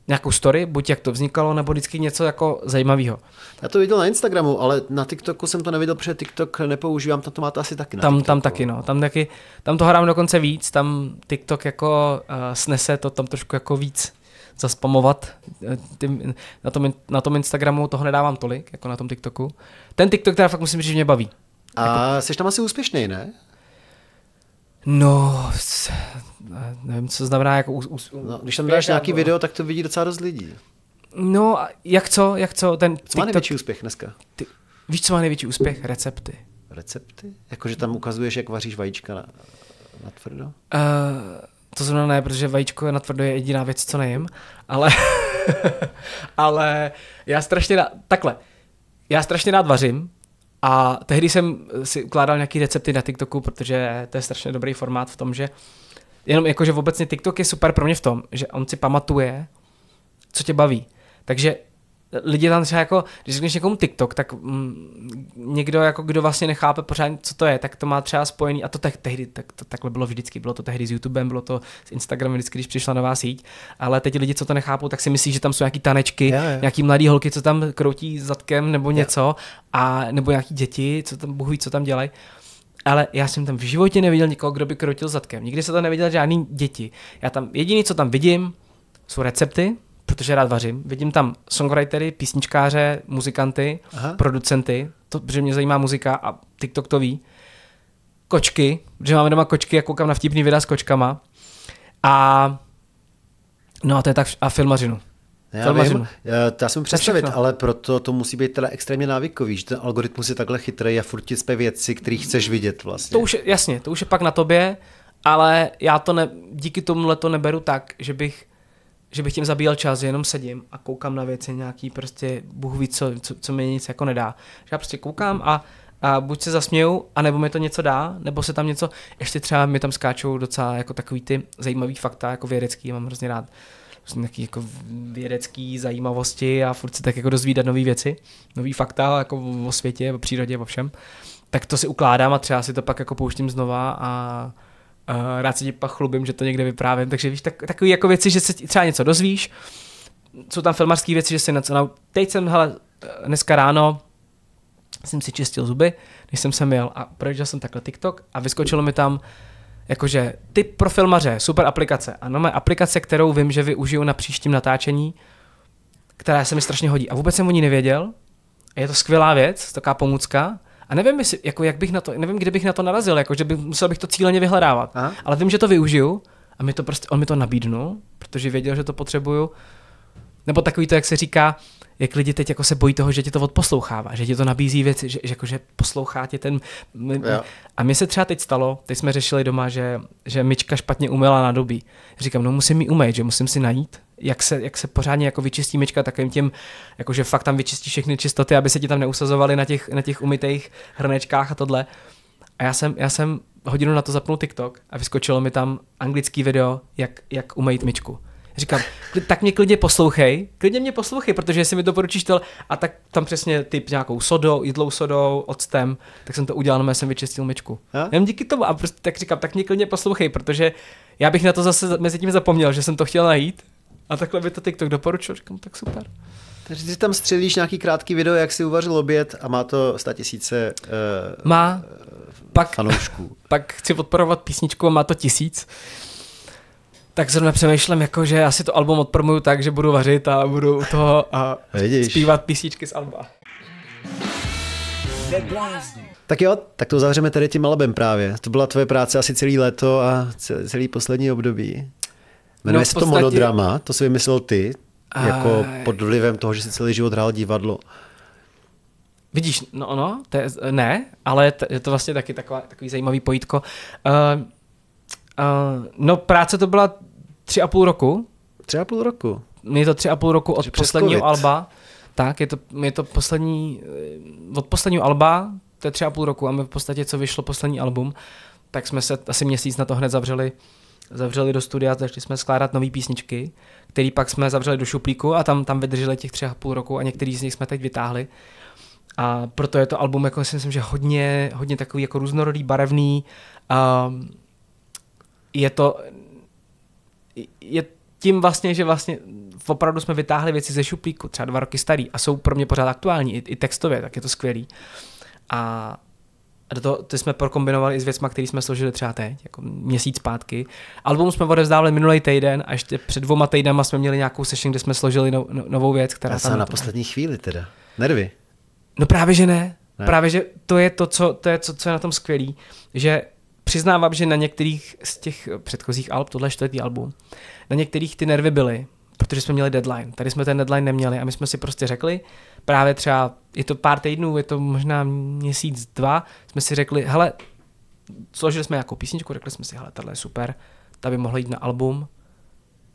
nějakou story, buď jak to vznikalo, nebo vždycky něco jako zajímavého. Já to viděl na Instagramu, ale na TikToku jsem to neviděl, protože TikTok nepoužívám, tam to máte asi taky na tam, TikToku. tam taky, no. Tam, taky, tam to hrám dokonce víc, tam TikTok jako uh, snese to tam trošku jako víc zaspamovat. Eh, Tím, na, tom, na tom Instagramu toho nedávám tolik, jako na tom TikToku. Ten TikTok teda fakt musím říct, že mě baví. A jako... jsi tam asi úspěšný, ne? No, nevím, co znamená jako... Us, us, no, když tam dáš nějaký video, tak to vidí docela dost lidí. No, jak co, jak co? Ten co má největší úspěch dneska? Ty, víš, co má největší úspěch? Recepty. Recepty? Jakože tam ukazuješ, jak vaříš vajíčka na, na tvrdo? Uh, to znamená ne, protože vajíčko na tvrdo je jediná věc, co nejím, ale, <laughs> ale já strašně rád, takhle, já strašně rád vařím, a tehdy jsem si ukládal nějaký recepty na TikToku, protože to je strašně dobrý formát v tom, že jenom jakože obecně TikTok je super pro mě v tom, že on si pamatuje, co tě baví. Takže lidi tam třeba jako, když řekneš někomu TikTok, tak mm, někdo, jako kdo vlastně nechápe pořád, co to je, tak to má třeba spojený, a to te- tehdy, tak to takhle bylo vždycky, bylo to tehdy s YouTubem, bylo to s Instagramem vždycky, když přišla nová síť, ale teď lidi, co to nechápou, tak si myslí, že tam jsou nějaký tanečky, yeah, yeah. nějaký mladý holky, co tam kroutí zadkem nebo něco, yeah. a nebo nějaký děti, co tam, bohu ví, co tam dělají. Ale já jsem tam v životě neviděl nikoho, kdo by kroutil zadkem. Nikdy se tam neviděl žádný děti. Já tam jediný, co tam vidím, jsou recepty, protože rád vařím. Vidím tam songwritery, písničkáře, muzikanty, Aha. producenty, to, protože mě zajímá muzika a TikTok to ví. Kočky, protože máme doma kočky a koukám na vtipný videa s kočkama. A no a to je tak, a filmařinu. Já, vím, já, já jsem představit, ale proto to musí být teda extrémně návykový, že ten algoritmus je takhle chytrý a furt ti věci, které chceš vidět vlastně. To už je, jasně, to už je pak na tobě, ale já to ne, díky tomuhle to neberu tak, že bych že bych tím zabíjel čas, jenom sedím a koukám na věci nějaký prostě, Bůh ví, co, co, co mi nic jako nedá. Že já prostě koukám a, a buď se zasměju, anebo mi to něco dá, nebo se tam něco, ještě třeba mi tam skáčou docela jako takový ty zajímavý fakta, jako vědecký, mám hrozně rád nějaký jako vědecký zajímavosti a furt si tak jako dozvídat nové věci, nový fakta jako o světě, o přírodě, o všem. Tak to si ukládám a třeba si to pak jako pouštím znova a Uh, rád se ti pak chlubím, že to někde vyprávím, takže víš, tak, takový jako věci, že se třeba něco dozvíš, jsou tam filmarské věci, že si něco, no, teď jsem, hele, dneska ráno jsem si čistil zuby, když jsem sem jel a projížděl jsem takhle TikTok a vyskočilo mi tam, jakože ty pro filmaře, super aplikace. Ano, má aplikace, kterou vím, že využiju na příštím natáčení, která se mi strašně hodí. A vůbec jsem o ní nevěděl. A je to skvělá věc, taková pomůcka A nevím, jestli, jako jak bych na to, nevím, kde bych na to narazil, jako, že by, musel bych to cíleně vyhledávat. Aha. Ale vím, že to využiju a mi to prostě, on mi to nabídnul, protože věděl, že to potřebuju. Nebo takový to, jak se říká, jak lidi teď jako se bojí toho, že ti to odposlouchává, že ti to nabízí věci, že, že, jako, že poslouchá tě ten... Jo. A mně se třeba teď stalo, teď jsme řešili doma, že, že myčka špatně umyla na doby. Říkám, no musím mi umýt, že musím si najít, jak se, jak se pořádně jako vyčistí myčka takovým tím, jakože fakt tam vyčistí všechny čistoty, aby se ti tam neusazovaly na těch, na těch umytých hrnečkách a tohle. A já jsem, já jsem hodinu na to zapnul TikTok a vyskočilo mi tam anglický video, jak, jak umýt myčku. Říkám, tak mě klidně poslouchej, klidně mě poslouchej, protože jestli mi to poručíš to, a tak tam přesně typ nějakou sodou, jídlou sodou, octem, tak jsem to udělal, no jsem vyčistil myčku. A? Jenom díky tomu a prostě tak říkám, tak mě klidně poslouchej, protože já bych na to zase mezi tím zapomněl, že jsem to chtěl najít a takhle by to TikTok doporučil, říkám, tak super. Takže ty tam střelíš nějaký krátký video, jak si uvařil oběd a má to sta tisíce uh, má. Pak, fanoušků. <laughs> Pak chci podporovat písničku a má to tisíc. Tak zrovna přemýšlím, jako, že já si to album odpromuju tak, že budu vařit a budu u toho a Vidíš. zpívat písničky z alba. Tak jo, tak to zavřeme tady tím albem právě. To byla tvoje práce asi celý léto a celý poslední období. Jmenuje no, se podstatě... to monodrama, to si vymyslel ty, a... jako pod vlivem toho, že jsi celý život hrál divadlo. Vidíš, no ono, to je, ne, ale je to vlastně taky taková, takový zajímavý pojítko. Uh, Uh, no práce to byla tři a půl roku. Tři a půl roku? Je to tři a půl roku od posledního alba. Tak, je to, je to poslední, eh, od posledního alba, to je tři a půl roku a my v podstatě, co vyšlo poslední album, tak jsme se asi měsíc na to hned zavřeli, zavřeli do studia, začali jsme skládat nové písničky, který pak jsme zavřeli do šuplíku a tam, tam vydrželi těch tři a půl roku a některý z nich jsme teď vytáhli. A proto je to album, jako si myslím, že hodně, hodně takový jako různorodý, barevný, um, je to, je tím vlastně, že vlastně opravdu jsme vytáhli věci ze šuplíku, třeba dva roky starý a jsou pro mě pořád aktuální, i, i textově, tak je to skvělý. A do toho, ty jsme prokombinovali i s věcmi, které jsme složili třeba teď, jako měsíc zpátky. Album jsme odevzdávali minulý týden a ještě před dvoma týdnama jsme měli nějakou session, kde jsme složili no, no, novou věc, která tam... na poslední chvíli teda. Nervy. No právě, že ne. ne. Právě, že to je to, co, to je, co, co je na tom skvělý, že přiznávám, že na některých z těch předchozích alb, tohle je čtvrtý album, na některých ty nervy byly, protože jsme měli deadline. Tady jsme ten deadline neměli a my jsme si prostě řekli, právě třeba, je to pár týdnů, je to možná měsíc, dva, jsme si řekli, hele, složili jsme nějakou písničku, řekli jsme si, hele, tohle je super, ta by mohla jít na album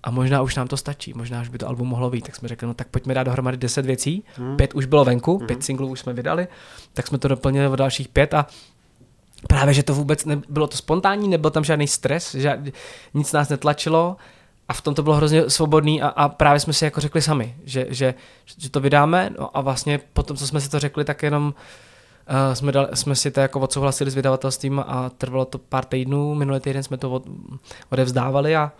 a možná už nám to stačí, možná už by to album mohlo být, tak jsme řekli, no tak pojďme dát dohromady 10 věcí, hmm. pět už bylo venku, hmm. pět singlů už jsme vydali, tak jsme to doplnili o dalších pět a právě, že to vůbec nebylo to spontánní, nebyl tam žádný stres, žád, nic nás netlačilo a v tom to bylo hrozně svobodný a, a právě jsme si jako řekli sami, že, že, že to vydáme no a vlastně potom, co jsme si to řekli, tak jenom uh, jsme, dali, jsme si to jako odsouhlasili s vydavatelstvím a trvalo to pár týdnů, minulý týden jsme to od, odevzdávali a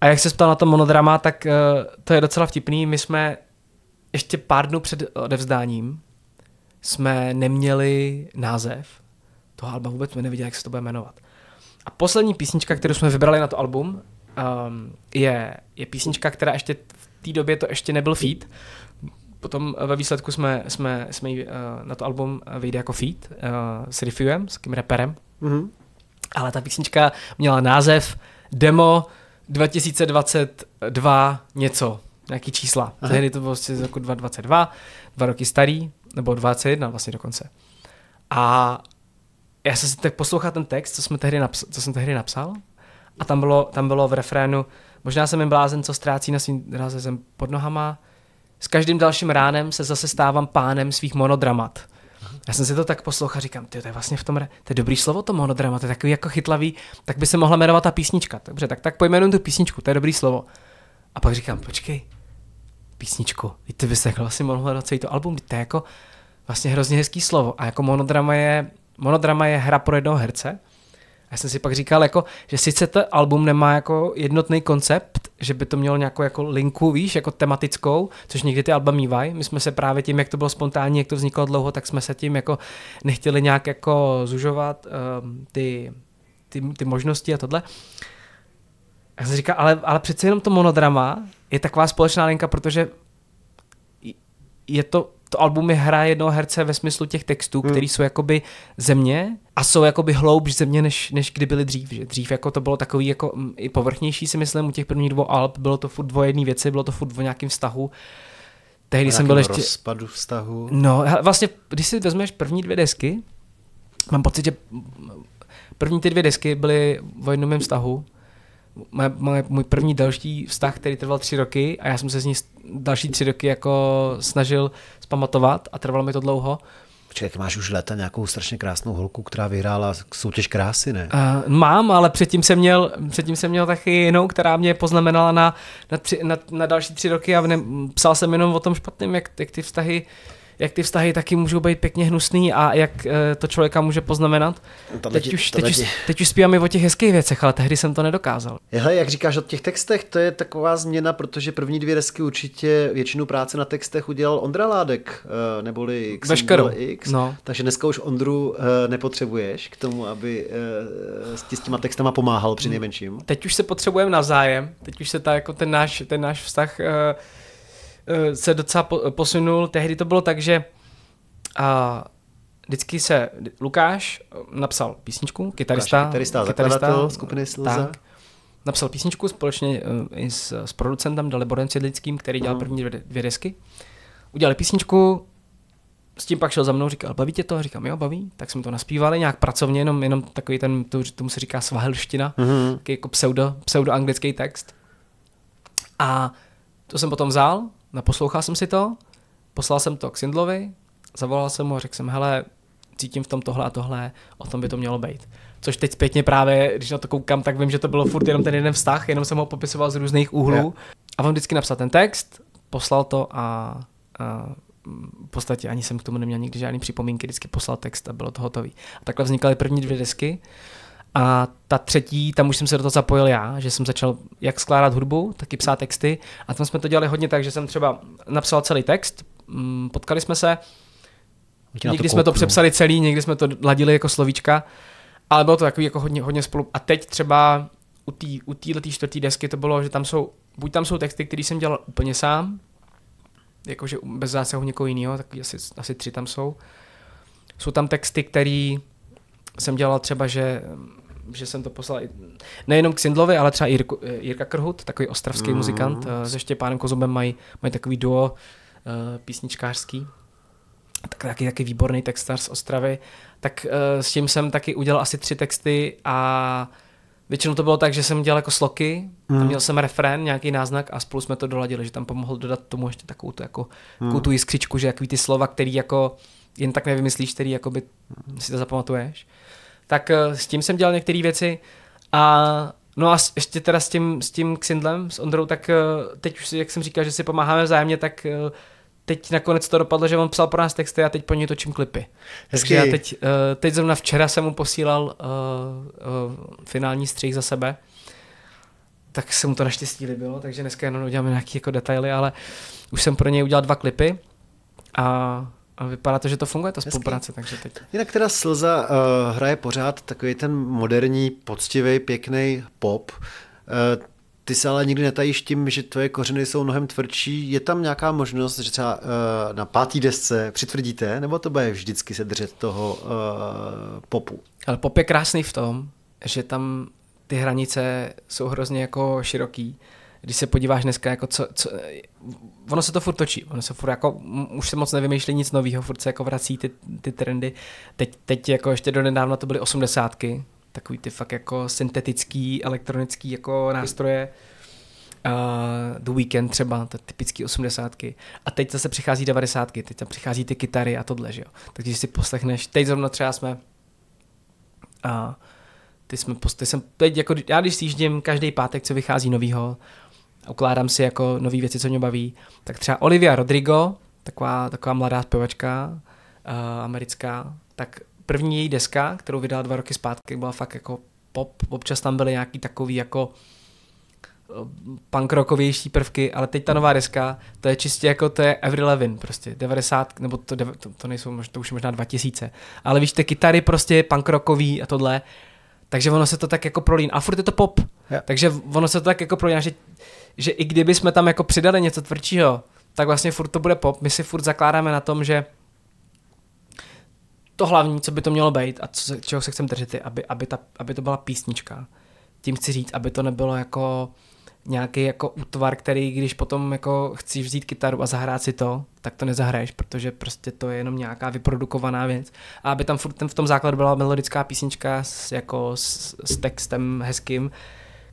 a jak se ptal na to monodrama, tak uh, to je docela vtipný. My jsme ještě pár dnů před odevzdáním jsme neměli název toho alba vůbec jsme nevěděli, jak se to bude jmenovat. A poslední písnička, kterou jsme vybrali na to album, um, je, je písnička, která ještě v té době to ještě nebyl feed. Potom ve výsledku jsme, jsme, jsme uh, na to album vyjde jako feed uh, s Riffuem, s tím reperem. Mm-hmm. Ale ta písnička měla název Demo 2022 něco, nějaký čísla. Aha. Tehdy to bylo z roku 2022, dva roky starý, nebo 21 vlastně dokonce. A já jsem si tak poslouchal ten text, co, jsme tehdy naps- co jsem tehdy napsal a tam bylo, tam bylo v refrénu, možná jsem jen blázen, co ztrácí na svým zem pod nohama, s každým dalším ránem se zase stávám pánem svých monodramat. Já jsem si to tak poslouchal, říkám, ty, to je vlastně v tom, to je dobrý slovo, to monodrama, to je takový jako chytlavý, tak by se mohla jmenovat ta písnička. Dobře, tak, tak pojmenuji tu písničku, to je dobrý slovo. A pak říkám, počkej, písničku, ty bys takhle vlastně mohl hledat celý to album, to je jako vlastně hrozně hezký slovo. A jako monodrama je monodrama je hra pro jednoho herce. Já jsem si pak říkal, jako, že sice to album nemá jako jednotný koncept, že by to mělo nějakou jako linku, víš, jako tematickou, což někdy ty alba mývají. My jsme se právě tím, jak to bylo spontánní, jak to vzniklo dlouho, tak jsme se tím jako nechtěli nějak jako zužovat um, ty, ty, ty možnosti a tohle. Já jsem říkal, ale, ale přece jenom to monodrama je taková společná linka, protože je to to album je hra jednoho herce ve smyslu těch textů, hmm. který jsou jakoby země a jsou jakoby hloubš země, než, než kdy byly dřív. Že? Dřív jako to bylo takový jako mm, i povrchnější si myslím u těch prvních dvou alb, bylo to furt dvojedný věci, bylo to furt o nějakém vztahu. Tehdy jsem byl ještě... rozpadu vztahu. No, vlastně, když si vezmeš první dvě desky, mám pocit, že první ty dvě desky byly o jednom mém vztahu, moje, moje, můj první další vztah, který trval tři roky a já jsem se z ní další tři roky jako snažil spamatovat a trvalo mi to dlouho. Počkej, máš už leta nějakou strašně krásnou holku, která vyhrála soutěž krásy, ne? Uh, mám, ale předtím jsem, měl, předtím jsem měl taky jinou, která mě poznamenala na, na, tři, na, na další tři roky a ne, psal jsem jenom o tom špatným, jak, jak ty vztahy jak ty vztahy taky můžou být pěkně hnusný a jak eh, to člověka může poznamenat. teď, už, teď, už, teď už zpívám i o těch hezkých věcech, ale tehdy jsem to nedokázal. Hele, jak říkáš o těch textech, to je taková změna, protože první dvě desky určitě většinu práce na textech udělal Ondra Ládek, eh, neboli X, Veškerou. X. No. Takže dneska už Ondru eh, nepotřebuješ k tomu, aby s těma textama pomáhal při nejmenším. Teď už se potřebujeme navzájem, teď už se ta, jako ten náš, ten náš vztah se docela posunul. Tehdy to bylo tak, že a vždycky se Lukáš eh, napsal písničku, kytarista, Lukáš, kytarista, kytarista skupiny Slza. Tak, napsal písničku společně uh, i s, s producentem Daliborem Sedlickým, který dělal uh-huh. první dvě, dvě desky. Udělali písničku, s tím pak šel za mnou, říkal, baví tě to? Říkám, jo, baví. Tak jsme to naspívali nějak pracovně, jenom, jenom takový ten, to, tomu se říká svahelština, takový jako pseudo, pseudo anglický text. A to jsem potom vzal, naposlouchal jsem si to, poslal jsem to k Sindlovi, zavolal jsem mu a řekl jsem, hele, cítím v tom tohle a tohle, o tom by to mělo být. Což teď zpětně právě, když na to koukám, tak vím, že to bylo furt jenom ten jeden vztah, jenom jsem ho popisoval z různých úhlů. Yeah. A on vždycky napsal ten text, poslal to a, a v podstatě ani jsem k tomu neměl nikdy žádný připomínky, vždycky poslal text a bylo to hotový. A takhle vznikaly první dvě desky. A ta třetí, tam už jsem se do toho zapojil já, že jsem začal jak skládat hudbu, tak i psát texty. A tam jsme to dělali hodně tak, že jsem třeba napsal celý text, mm, potkali jsme se, někdy jsme to přepsali celý, někdy jsme to ladili jako slovíčka, ale bylo to takový jako hodně, hodně spolu. A teď třeba u té u této čtvrté desky to bylo, že tam jsou, buď tam jsou texty, které jsem dělal úplně sám, jakože bez zásahu někoho jiného, tak asi, asi tři tam jsou. Jsou tam texty, které jsem dělal třeba, že že jsem to poslal i, nejenom k Sindlovi, ale třeba Jirku, eh, Jirka Krhut, takový ostravský mm. muzikant, eh, se Štěpánem Kozubem mají, mají takový duo uh, písničkářský, tak taky, taky výborný textař z Ostravy, tak uh, s tím jsem taky udělal asi tři texty a většinou to bylo tak, že jsem dělal jako sloky, mm. měl jsem refrén, nějaký náznak a spolu jsme to doladili, že tam pomohl dodat tomu ještě takovou tu, jako, mm. tu jiskřičku, že jaký ty slova, který jako jen tak nevymyslíš, který jakoby si to zapamatuješ tak eh, s tím jsem dělal některé věci a no a ještě teda s tím, s tím Xindlem, s Ondrou, tak eh, teď už, jak jsem říkal, že si pomáháme vzájemně, tak eh, teď nakonec to dopadlo, že on psal pro nás texty a teď po něj točím klipy. Hezky. Takže já teď, teď zrovna včera jsem mu posílal uh, uh, finální střih za sebe, tak se mu to naštěstí líbilo, takže dneska jenom uděláme nějaké jako detaily, ale už jsem pro něj udělal dva klipy a a vypadá to, že to funguje, ta spolupráce, takže teď. Jinak teda Slza uh, hraje pořád takový ten moderní, poctivý, pěkný pop. Uh, ty se ale nikdy netajíš tím, že tvoje kořeny jsou mnohem tvrdší. Je tam nějaká možnost, že třeba uh, na pátý desce přitvrdíte, nebo to bude vždycky se držet toho uh, popu? Ale pop je krásný v tom, že tam ty hranice jsou hrozně jako široký když se podíváš dneska, jako co, co, ono se to furt točí, ono se furt jako, už se moc nevymýšlí nic nového, furt se jako vrací ty, ty trendy. Teď, teď jako ještě do nedávna to byly osmdesátky, takový ty fakt jako syntetický, elektronický jako nástroje. Uh, The Weekend třeba, to typický osmdesátky. A teď zase přichází devadesátky, teď tam přichází ty kytary a tohle, že jo. Takže si poslechneš, teď zrovna třeba jsme uh, ty jsme, ty jsem, teď jako, já když sjíždím každý pátek, co vychází novýho, ukládám si jako nové věci, co mě baví. Tak třeba Olivia Rodrigo, taková, taková mladá zpěvačka, uh, americká, tak první její deska, kterou vydala dva roky zpátky, byla fakt jako pop. Občas tam byly nějaký takový jako eh, punk rockovější prvky, ale teď ta nová deska, to je čistě jako to je Every Levin, prostě 90, nebo to, to, to nejsou, to už možná 2000, ale víš, ty kytary prostě punk rockový a tohle, takže ono se to tak jako prolín. A furt je to pop. Yeah. Takže ono se to tak jako prolíná, že, že i kdyby jsme tam jako přidali něco tvrdšího, tak vlastně furt to bude pop. My si furt zakládáme na tom, že to hlavní, co by to mělo být a co, čeho se chceme držet, je, aby, aby, ta, aby to byla písnička. Tím chci říct, aby to nebylo jako nějaký jako útvar, který když potom jako chceš vzít kytaru a zahrát si to, tak to nezahraješ, protože prostě to je jenom nějaká vyprodukovaná věc. A aby tam furt v tom základu byla melodická písnička s, jako s, s textem hezkým,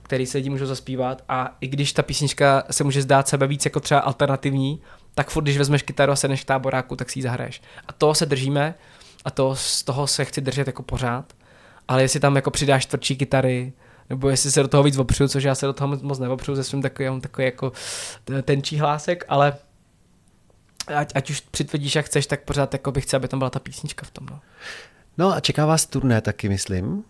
který se lidi můžou zaspívat a i když ta písnička se může zdát sebe víc jako třeba alternativní, tak furt, když vezmeš kytaru a sedneš k táboráku, tak si ji zahraješ. A toho se držíme a to, z toho se chci držet jako pořád. Ale jestli tam jako přidáš tvrdší kytary, nebo jestli se do toho víc opřu, což já se do toho moc neopřu ze svým takový, takový jako tenčí hlásek, ale ať, ať už přitvrdíš, jak chceš, tak pořád jako bych chtěl, aby tam byla ta písnička v tom. No. no a čeká vás turné taky, myslím.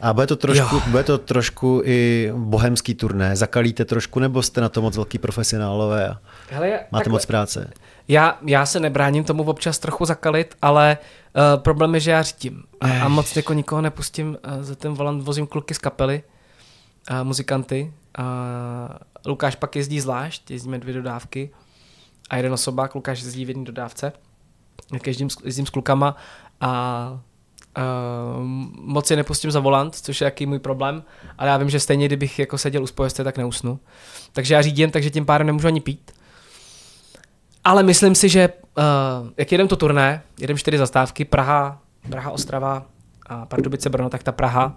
A bude to trošku, bude to trošku i bohemský turné. Zakalíte trošku, nebo jste na to moc velký profesionálové a Hele, máte takhle, moc práce? Já, já se nebráním tomu občas trochu zakalit, ale uh, problém je, že já řídím. A, a moc jako nikoho nepustím uh, za ten volant, vozím kluky z kapely, uh, muzikanty. Uh, Lukáš pak jezdí zvlášť, jezdíme dvě dodávky a jeden osobák, Lukáš jezdí v jedné dodávce. Jak jezdím, jezdím s klukama a Uh, moc je nepustím za volant, což je jaký můj problém, ale já vím, že stejně, kdybych jako seděl u spojezce, tak neusnu. Takže já řídím, takže tím pádem nemůžu ani pít. Ale myslím si, že uh, jak jedem to turné, jedem čtyři zastávky, Praha, Praha, Ostrava a Pardubice, Brno, tak ta Praha,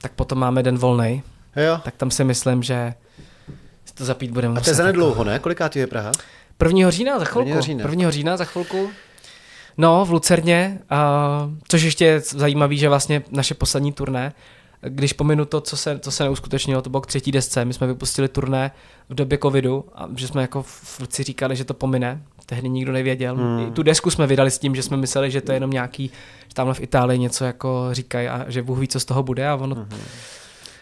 tak potom máme den volný. Tak tam si myslím, že si to zapít budeme. A to je za nedlouho, ne? Kolikátý je Praha? 1. října za chvilku. 1. října. 1. října za chvilku. No, v Lucerně, uh, což ještě je zajímavé, že vlastně naše poslední turné, když pominu to, co se, co se neuskutečnilo, to bylo k třetí desce, my jsme vypustili turné v době covidu a že jsme jako v si říkali, že to pomine, tehdy nikdo nevěděl. Hmm. I tu desku jsme vydali s tím, že jsme mysleli, že to je jenom nějaký, že tamhle v Itálii něco jako říkají a že Bůh ví, co z toho bude a ono hmm.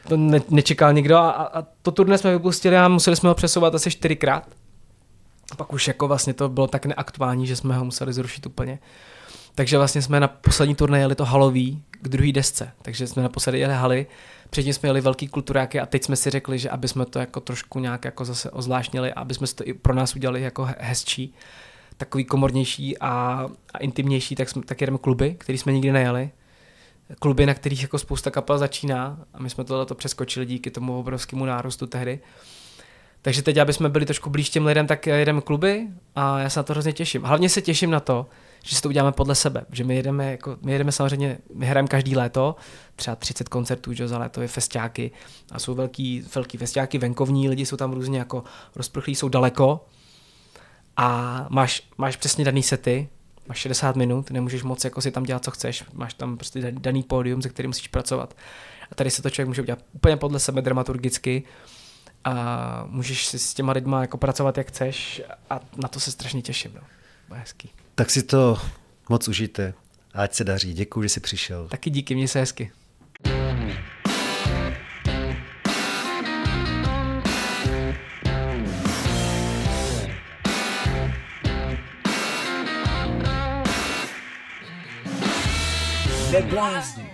to ne, nečekal nikdo a, a to turné jsme vypustili a museli jsme ho přesouvat asi čtyřikrát pak už jako vlastně to bylo tak neaktuální, že jsme ho museli zrušit úplně. Takže vlastně jsme na poslední turné jeli to halový k druhé desce. Takže jsme naposledy jeli haly, předtím jsme jeli velký kulturáky a teď jsme si řekli, že aby jsme to jako trošku nějak jako zase ozvláštnili, aby jsme to i pro nás udělali jako hezčí, takový komornější a, a intimnější, tak, jsme, tak jedeme kluby, který jsme nikdy nejeli. Kluby, na kterých jako spousta kapel začíná a my jsme tohle přeskočili díky tomu obrovskému nárůstu tehdy. Takže teď, aby jsme byli trošku blíž těm lidem, tak jedeme kluby a já se na to hrozně těším. Hlavně se těším na to, že si to uděláme podle sebe, že my jedeme, jako, my jedeme samozřejmě, my hrajeme každý léto, třeba 30 koncertů, že za léto je festiáky a jsou velký, velký festiáky, venkovní, lidi jsou tam různě jako rozprchlí, jsou daleko a máš, máš přesně daný sety, máš 60 minut, nemůžeš moc jako si tam dělat, co chceš, máš tam prostě daný pódium, se kterým musíš pracovat. A tady se to člověk může udělat úplně podle sebe dramaturgicky, a můžeš si s těma lidma jako pracovat, jak chceš a na to se strašně těším. No. Bude hezký. Tak si to moc užijte. Ať se daří. Děkuji, že jsi přišel. Taky díky, mě se hezky. Neblázni.